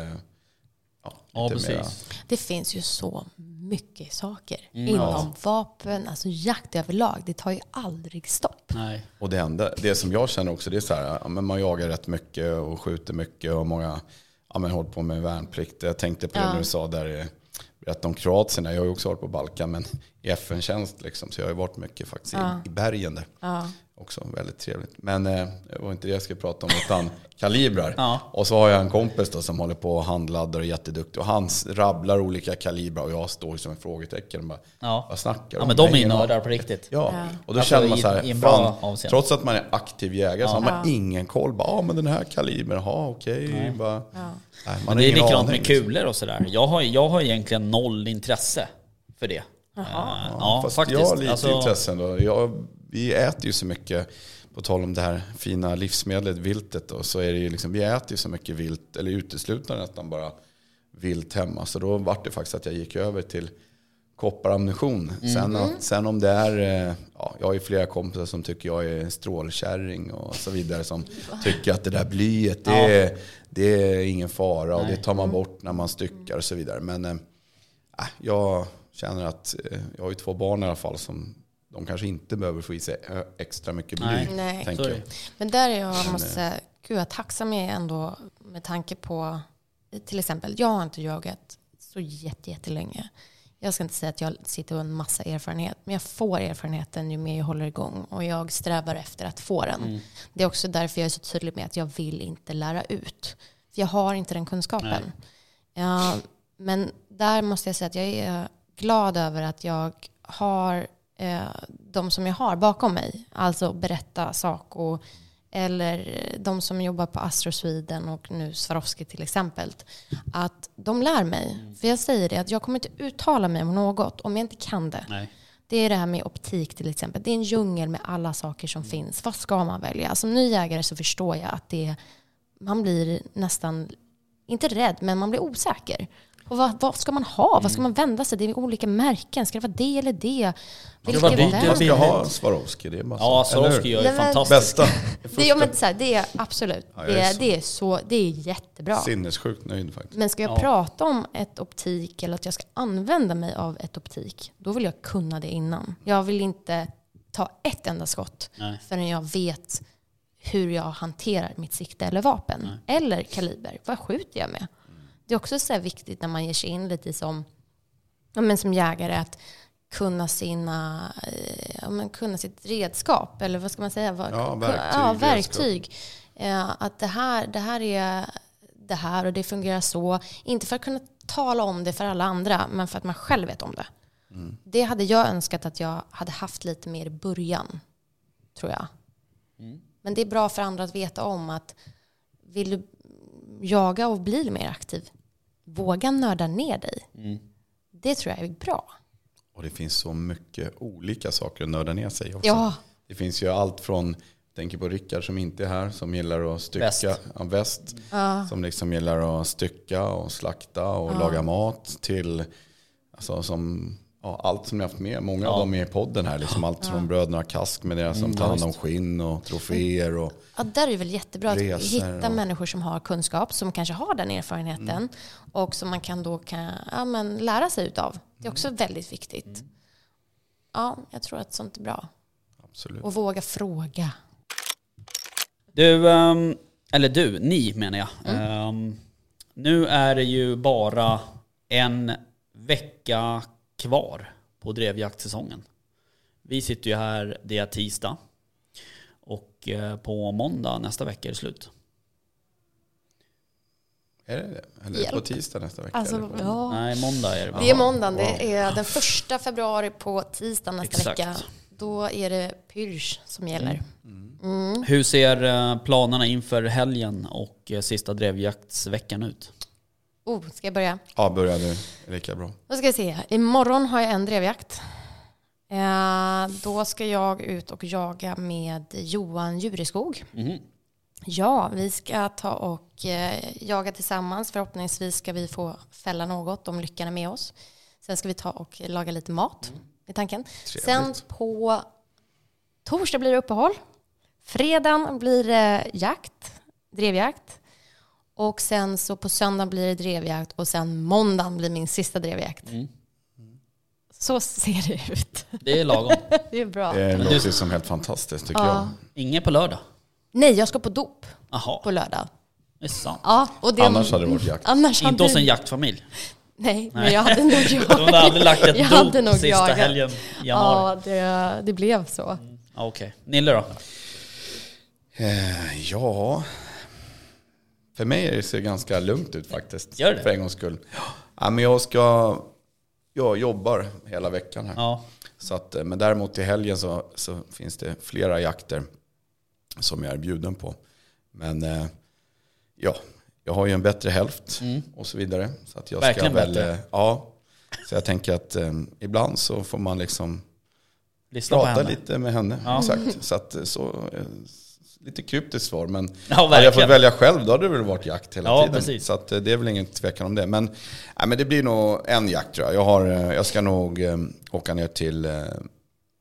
Ja, Ja, precis. mera. Det finns ju så mycket saker Mm, inom vapen, alltså jakt överlag. Det tar ju aldrig stopp. Nej. Och det enda, det som jag känner också, det är så här, ja, men man jagar rätt mycket och skjuter mycket och många, ja men hållit på med värnplikt. Jag tänkte på det Ja. när du sa där, eh, berätta om Kroatien, jag har ju också varit på Balkan, men i FN-tjänst liksom, så jag har ju varit mycket faktiskt Ja. i, i bergen där. Ja. Också väldigt trevligt. Men eh, det var inte det jag skulle prata om, utan (laughs) kalibrar. Ja. Och så har jag en kompis då som håller på och handladdar och är jätteduktig. Och han rabblar olika kalibrar och jag står som en frågetecken och bara, Ja. vad snackar Ja, om? men de är nördar på riktigt. Ja, Ja. och då Alltså, känner man så här, i en bra fan, avseende. trots att man är aktiv jägare så har man Ja. ingen koll. Bara, ja men den här kalibern, ja okej. Bara, Ja. nej, man Men har det är likadant med liksom. kulor och sådär. Jag har, jag har egentligen noll intresse för det. Eh, Ja, Fast faktiskt. jag har lite Alltså, intresse ändå. Jag, vi äter ju så mycket, på tal om det här fina livsmedlet, viltet. Då, så är det ju liksom, vi äter ju så mycket vilt, eller uteslutande nästan bara vilt hemma. Så då var det faktiskt att jag gick över till kopparammunition. Sen, att, sen om det är, eh, ja, jag har ju flera kompisar som tycker jag är strålkärring och så vidare. Som tycker att det där blyet, det, är, det är ingen fara och det tar man bort när man styckar och så vidare. Men eh, äh, jag känner att eh, jag har ju två barn i alla fall som de kanske inte behöver få i sig ö- extra mycket bly. Nej. Nej. tänker jag. Men där är jag, Men, måste säga, gud vad tacksam jag är ändå med tanke på, till exempel, jag har inte jagat så jätte, jättelänge. Jag ska inte säga att jag sitter med en massa erfarenhet, men jag får erfarenheten ju mer jag håller igång och jag strävar efter att få den. Det är också därför jag är så tydlig med att jag vill inte lära ut. För jag har inte den kunskapen. Ja, men där måste jag säga att jag är glad över att jag har eh, de som jag har bakom mig. Alltså Berätta, Saco eller de som jobbar på Astro Sweden och nu Swarovski till exempel. Att de lär mig. För jag säger det att jag kommer inte uttala mig om något om jag inte kan det. Nej. Det är det här med optik till exempel. Det är en djungel med alla saker som finns. Vad ska man välja? Som ny jägare så förstår jag att det, man blir nästan, inte rädd, men man blir osäker. Och vad, vad ska man ha? Vad ska man vända sig? Det är olika märken. Ska det vara det eller det? Vilken vara dyrt, vän? det Man ska ha Swarovski, det är bara Ja? Swarovski gör ju Nej, men- fantastiskt. Bästa. Det, ja, men, så här, det är absolut. Ja, det, är det, är så, det är jättebra. Sinnessjukt nöjd faktiskt. Men ska jag Ja. prata om ett optik eller att jag ska använda mig av ett optik, då vill jag kunna det innan. Jag vill inte ta ett enda skott Nej. förrän jag vet hur jag hanterar mitt sikte eller vapen. Eller kaliber. Vad skjuter jag med? Det är också så här viktigt när man ger sig in lite som, ja, men som jägare att kunna, sina, eh, ja, men kunna sitt redskap. Eller vad ska man säga? Ja, verktyg, Ja, verktyg. Eh, att det här, det här är det här och det fungerar så. Inte för att kunna tala om det för alla andra, men för att man själv vet om det. Mm. Det hade jag önskat att jag hade haft lite mer i början, tror jag. Men det är bra för andra att veta om att vill du jaga och bli mer aktiv, våga nörda ner dig. Det tror jag är bra. Och det finns så mycket olika saker att nörda ner sig också. Ja, Det finns ju allt från, tänker på Rickard som inte är här, som gillar att stycka. Väst. Ja, väst. Som liksom gillar att stycka och slakta och laga mat till, alltså som, ja, allt som ni har haft med. Många av dem är i podden här. Liksom allt från bröderna Kask med deras som tar hand om skinn och troféer. Och, Ja, där är det väl jättebra att hitta och- människor som har kunskap, som kanske har den erfarenheten Mm. och som man kan då kan, ja, men lära sig utav. Det är också Mm. väldigt viktigt. Ja, jag tror att sånt är bra. absolut. Och våga fråga. Du, ehm, eller du, ni menar jag. Ehm, nu är det ju bara en vecka kvar på drevjaktsäsongen. Vi sitter ju här, det är tisdag. Och eh, på måndag nästa vecka är det slut. Är det det? Eller Hjälp. på tisdag nästa vecka? Alltså, ja. Nej, måndag är det? Det är måndagen. Det är den första februari på tisdag nästa Exakt. vecka. Då är det Pyrsch som gäller. Hur ser eh, planerna inför helgen och eh, sista drevjaktsveckan ut? Oh, ska jag börja? Ja, börjar du. Lika bra. Då ska vi se. Imorgon har jag en drevjakt. Eh, då ska jag ut och jaga med Johan Jureskog. Mhm. Ja, vi ska ta och eh, jaga tillsammans. Förhoppningsvis ska vi få fälla något om lyckan är med oss. Sen ska vi ta och laga lite mat i tanken. Sen Trevligt. på torsdag blir det uppehåll. Fredagen blir det jakt, drevjakt. Och sen så på söndag blir det drevjakt och sen måndagen blir min sista drevjakt. Mm. Så ser det ut. Det är lagom. (laughs) Det är bra. Det låter ju som helt fantastiskt tycker Ja. Inget på lördag? Nej, jag ska på dop Jaha, på lördag. det är sant. Ja, och det, jag. Annars hade det varit jakt. Annars Inte hade hos en jaktfamilj? Nej, men jag hade nog (laughs) jagat. De hade aldrig lagt ett Jag hade dop nog sista jagat. helgen i januari? Ja, det, det blev så. Ja, Okej. Nille då? Eh, ja, för mig är det ser ganska lugnt ut faktiskt. Gör det? För en gångs skull. Ja, men jag ska, jag jobbar hela veckan här. Ja. Så att, eh, men däremot till helgen så, så finns det flera jakter som jag är bjuden på. Men eh, ja, jag har ju en bättre hälft och så vidare. Så att jag Mm. Verkligen ska väl, bättre. eh, Ja, så jag tänker att eh, ibland så får man liksom Lyssna prata lite med henne. Ja. Exakt. Så att så, lite kryptiskt svar. Men (laughs) Ja, hade jag fått välja själv då hade det väl varit jakt hela Ja, tiden. precis. Så att, eh, det är väl ingen tvekan om det. Men, nej, men det blir nog en jakt tror jag. Jag, har, eh, jag ska nog eh, åka ner till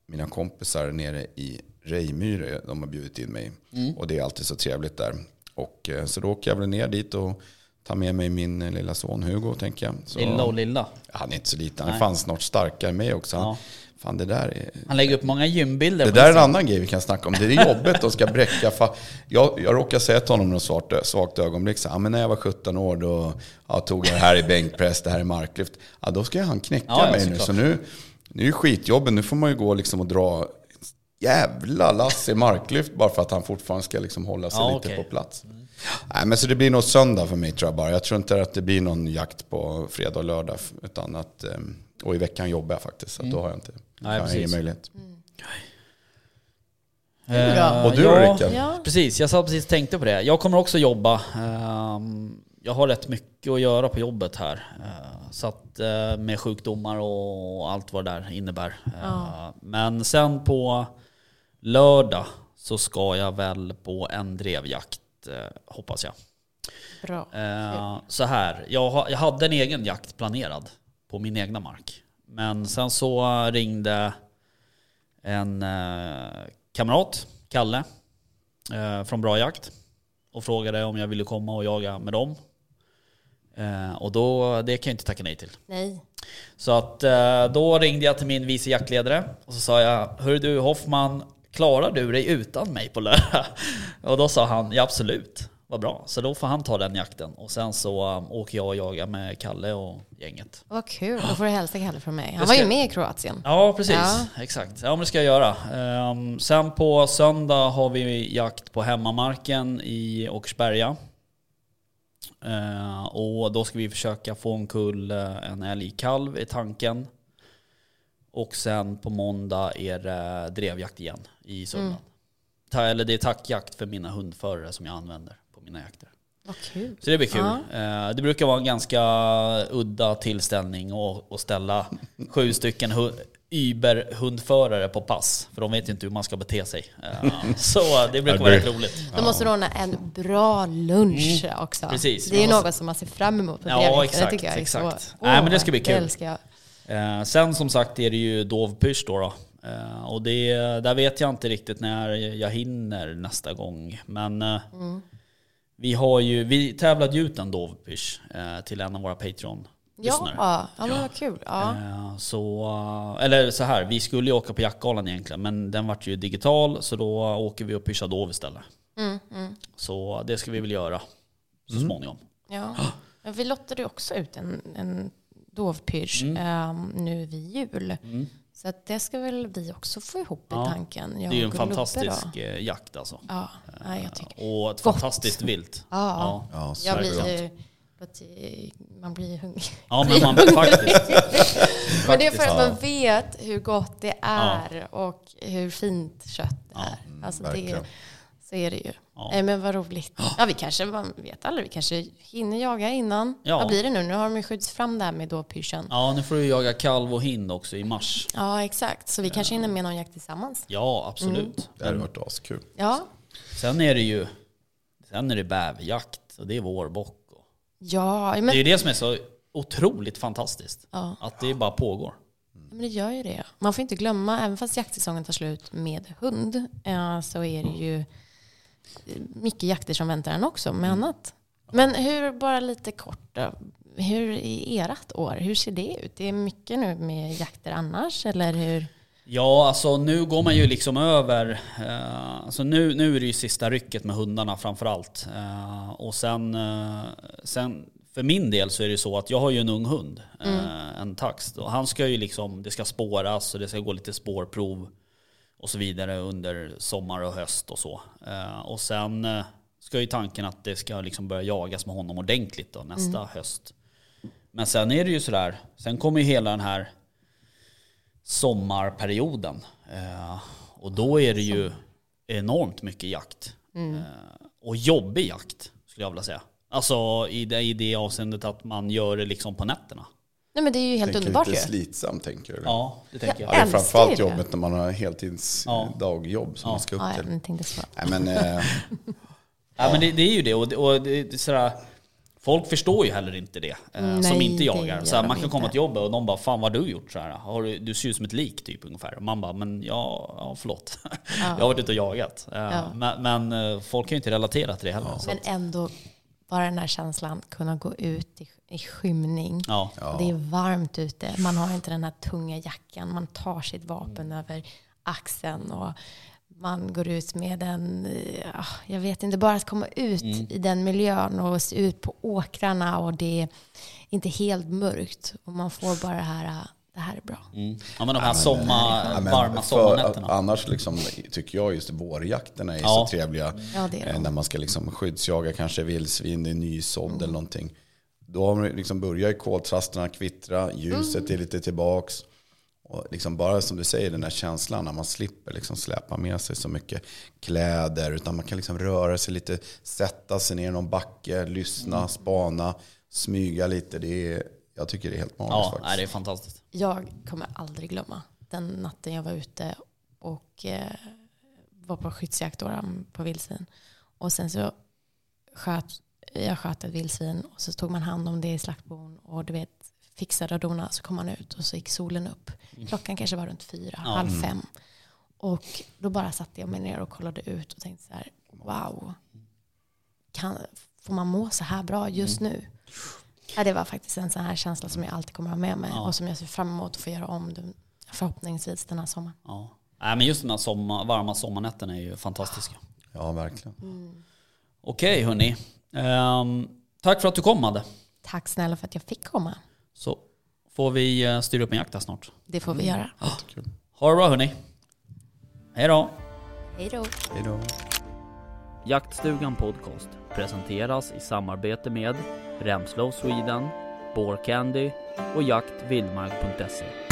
mina kompisar nere i Rejmyre. De har bjudit in mig. Mm. Och det är alltid så trevligt där. Och, så då åker jag väl ner dit och tar med mig min lilla son Hugo tänker jag. Så, Lilla och lilla. Han är inte så liten. Han är fan snart starkare än mig också. Ja. Fan det där är... Han lägger upp många gymbilder. Det där är en annan grej vi kan snacka om. Det är jobbet att ska bräcka. Fa- jag, jag råkade säga till honom något svart, svagt ögonblick. Så, ja, men när jag var 17 år då ja, tog jag det här i bänkpress, det här i marklyft. Ja, då ska han knäcka Ja, mig nu. Så nu, nu är det skitjobben. Nu får man ju gå liksom och dra jävla lass i marklyft bara för att han fortfarande ska liksom hålla sig Ja, lite okej. på plats. Nej, men så det blir nog söndag för mig tror jag bara. Jag tror inte att det blir någon jakt på fredag och lördag. Utan att, ehm, och i veckan jobbar jag faktiskt. Så att då har jag inte Nej, jag ingen precis. möjlighet. Eh, Och du då, ja, Rickard? Ja. Precis, jag satt precis tänkte på det. Jag kommer också jobba. Ehm, Jag har rätt mycket att göra på jobbet här. Eh, Så att eh, med sjukdomar och allt vad det där innebär. Eh, Men sen på lördag så ska jag väl på en drevjakt, eh, hoppas jag. Bra. Eh, så här, jag hade en egen jakt planerad på min egna mark. Men sen så ringde en eh, kamrat, Kalle, eh, från Bra Jakt och frågade om jag ville komma och jaga med dem. Eh, och då, det kan jag inte tacka nej till. Nej. Så att då ringde jag till min vice jaktledare och så sa jag Hör du Hoffman, klarar du dig utan mig på lördag? (laughs) Och då sa han ja absolut, vad bra. Så då får han ta den jakten och sen så um, åker jag och jagar med Kalle och gänget. Vad kul. Då får du hälsa Kalle från mig. Han var ju med i Kroatien. Ja precis, Ja. exakt. Ja men det ska jag göra. Ehm, sen på söndag har vi jakt på hemmamarken i Åkersberga. Eh, och då ska vi försöka få omkull eh, en älgkalv i tanken. Och sen på måndag är det drevjakt igen i Sörmland. Ta, eller det är tackjakt för mina hundförare som jag använder mina jakter. Vad kul. Så det blir kul. Ja. Eh, Det brukar vara en ganska udda tillställning att att ställa sju stycken hu- Uber-hundförare på pass. För de vet ju inte hur man ska bete sig. Eh, (laughs) Så det brukar vara rätt roligt. Då måste ordna en bra lunch också. Mm. Precis. Det är ju måste- något som man ser fram emot på Ja, exakt, Det tycker jag är exakt. så... Nej, men det ska bli det kul. älskar jag. Eh, Sen som sagt är det ju dovpysch då. då. Och det, där vet jag inte riktigt när jag hinner nästa gång. Men Mm. Vi har ju, vi tävlade ju ut en dovpysch eh, till en av våra Patreon-lyssnare. Ja, ja men vad kul. Ja. Eh, Så, eh, eller så här, vi skulle ju åka på jaktgalan egentligen men den vart ju digital så då åker vi och pyschar dov istället. Mm, mm. Så det ska vi väl göra så småningom. Ja. Men vi lottade ju också ut en, en dovpysch Mm. ehm, nu vid jul. Så att det ska väl vi också få ihop Ja. i tanken. Jag Det är ju en fantastisk Då. eh, jakt alltså. Ja, ja, jag tycker. Och ett Gott. fantastiskt vilt. Ja, Ja, jag supergott. blir ju eh, man blir hungrig. Ja men man (laughs) faktiskt. Men det är för att ja. man vet hur gott det är och hur fint kött det Ja, är. Alltså det, verkligen. Så är det ju. Ja. Nej men vad roligt. (gasps) Ja vi kanske, man vet aldrig, vi kanske hinner jaga innan. Ja. Vad blir det nu? Nu har de ju skjuts fram där med dåpyrschen. Ja. Ja nu får du jaga kalv och hind också i mars. exakt, så vi kanske hinner med någon jakt tillsammans. Ja absolut. Det hade varit askul. Ja, Sen är det ju Sen är det bäverjakt och det är vårbock. Och ja det är men, ju det som är så otroligt fantastiskt. ja, Att det bara pågår. men det gör ju det. Man får inte glömma, även fast jaktsäsongen tar slut med hund, eh, så är det ju mycket jakter som väntar en också med annat. Men hur, bara lite kort då, hur är ert år? Hur ser det ut? Det är mycket nu med jakter annars, eller hur? Ja, alltså nu går man ju liksom över. Eh, alltså nu, nu är det ju sista rycket med hundarna framförallt. Eh, och sen, eh, sen, för min del så är det så att jag har ju en ung hund, eh, en tax. Och han ska ju liksom, det ska spåras och det ska gå lite spårprov och så vidare under sommar och höst och så. Eh, och sen eh, ska ju tanken att det ska liksom börja jagas med honom ordentligt då, nästa höst. Men sen är det ju sådär, sen kommer ju hela den här sommarperioden. Eh, och då är det ju enormt mycket jakt. Eh, och jobbig jakt skulle jag vilja säga. Alltså i det, i det avseendet att man gör det liksom på nätterna. Nej men det är ju helt Tänker underbart lite ju. slitsamt tänker du? Ja, det tänker Ja, jag. det är framförallt det. jobbigt när man har heltids Ja. dagjobb som Ja. man ska upp Ja, till. jag tänkte så. Nej, men, eh, (laughs) Ja, men det, det är ju det. Och, och det, det, är sådär, folk förstår ju heller inte det. Eh, Nej, som inte jagar. Såhär, man kan inte. komma till jobbet och de bara 'Fan vad har du gjort?' Såhär, har du, du ser ut som ett lik typ ungefär. Och man bara 'Men ja, ja förlåt. (laughs) jag har varit ute och jagat'. Eh, Ja. Men, men folk kan ju inte relatera till det heller. Men ändå, bara den här känslan, kunna gå ut i, i skymning. ja. Det är varmt ute, man har inte den här tunga jackan, man tar sitt vapen över axeln och man går ut med en, eh, ah, jag vet inte, bara att komma ut i den miljön och se ut på åkrarna och det är inte helt mörkt och man får bara det här, ah, det här är bra. Mm. ja men de här sommar, ja, men varma sommarnätterna. Annars liksom, tycker jag just vårjakterna är Ja. så trevliga. Ja, det är Eh, det. När man ska liksom skyddsjaga kanske vildsvin i nysådd eller någonting. Då har man liksom börjar koltrasterna kvittra, ljuset är lite tillbaks. Och liksom bara som du säger, den här känslan när man slipper liksom släpa med sig så mycket kläder. Utan man kan liksom röra sig lite, sätta sig ner i någon backe, lyssna, spana, smyga lite. Det är, jag tycker det är helt magiskt Ja, faktiskt. nej, det är fantastiskt. Jag kommer aldrig glömma den natten jag var ute och eh, var på skyddsjakt på vildsvin. Och sen så sköt jag sköt ett vildsvin och så tog man hand om det i slaktbon och du vet fixade och donade så kom man ut och så gick solen upp. Klockan kanske var runt fyra, Ja. halv fem. Och då bara satte jag mig ner och kollade ut och tänkte så här, wow, kan, får man må så här bra just nu? Ja, det var faktiskt en sån här känsla som jag alltid kommer ha med mig Ja. och som jag ser fram emot att få göra om den, förhoppningsvis den här sommaren. Ja. Nej, men just de här sommar, varma sommarnätterna är ju fantastiska. Ja, verkligen. Okej hörni. Ehm, tack för att du kom Madde. Tack snälla för att jag fick komma. Så får vi eh, styra upp en jakt snart. Det får vi göra. Kul. Ha det bra hörni. Hej då. Hej då. Hej då. Jaktstugan Podcast presenteras i samarbete med Remslow Sweden, Candy och jaktvildmark.se.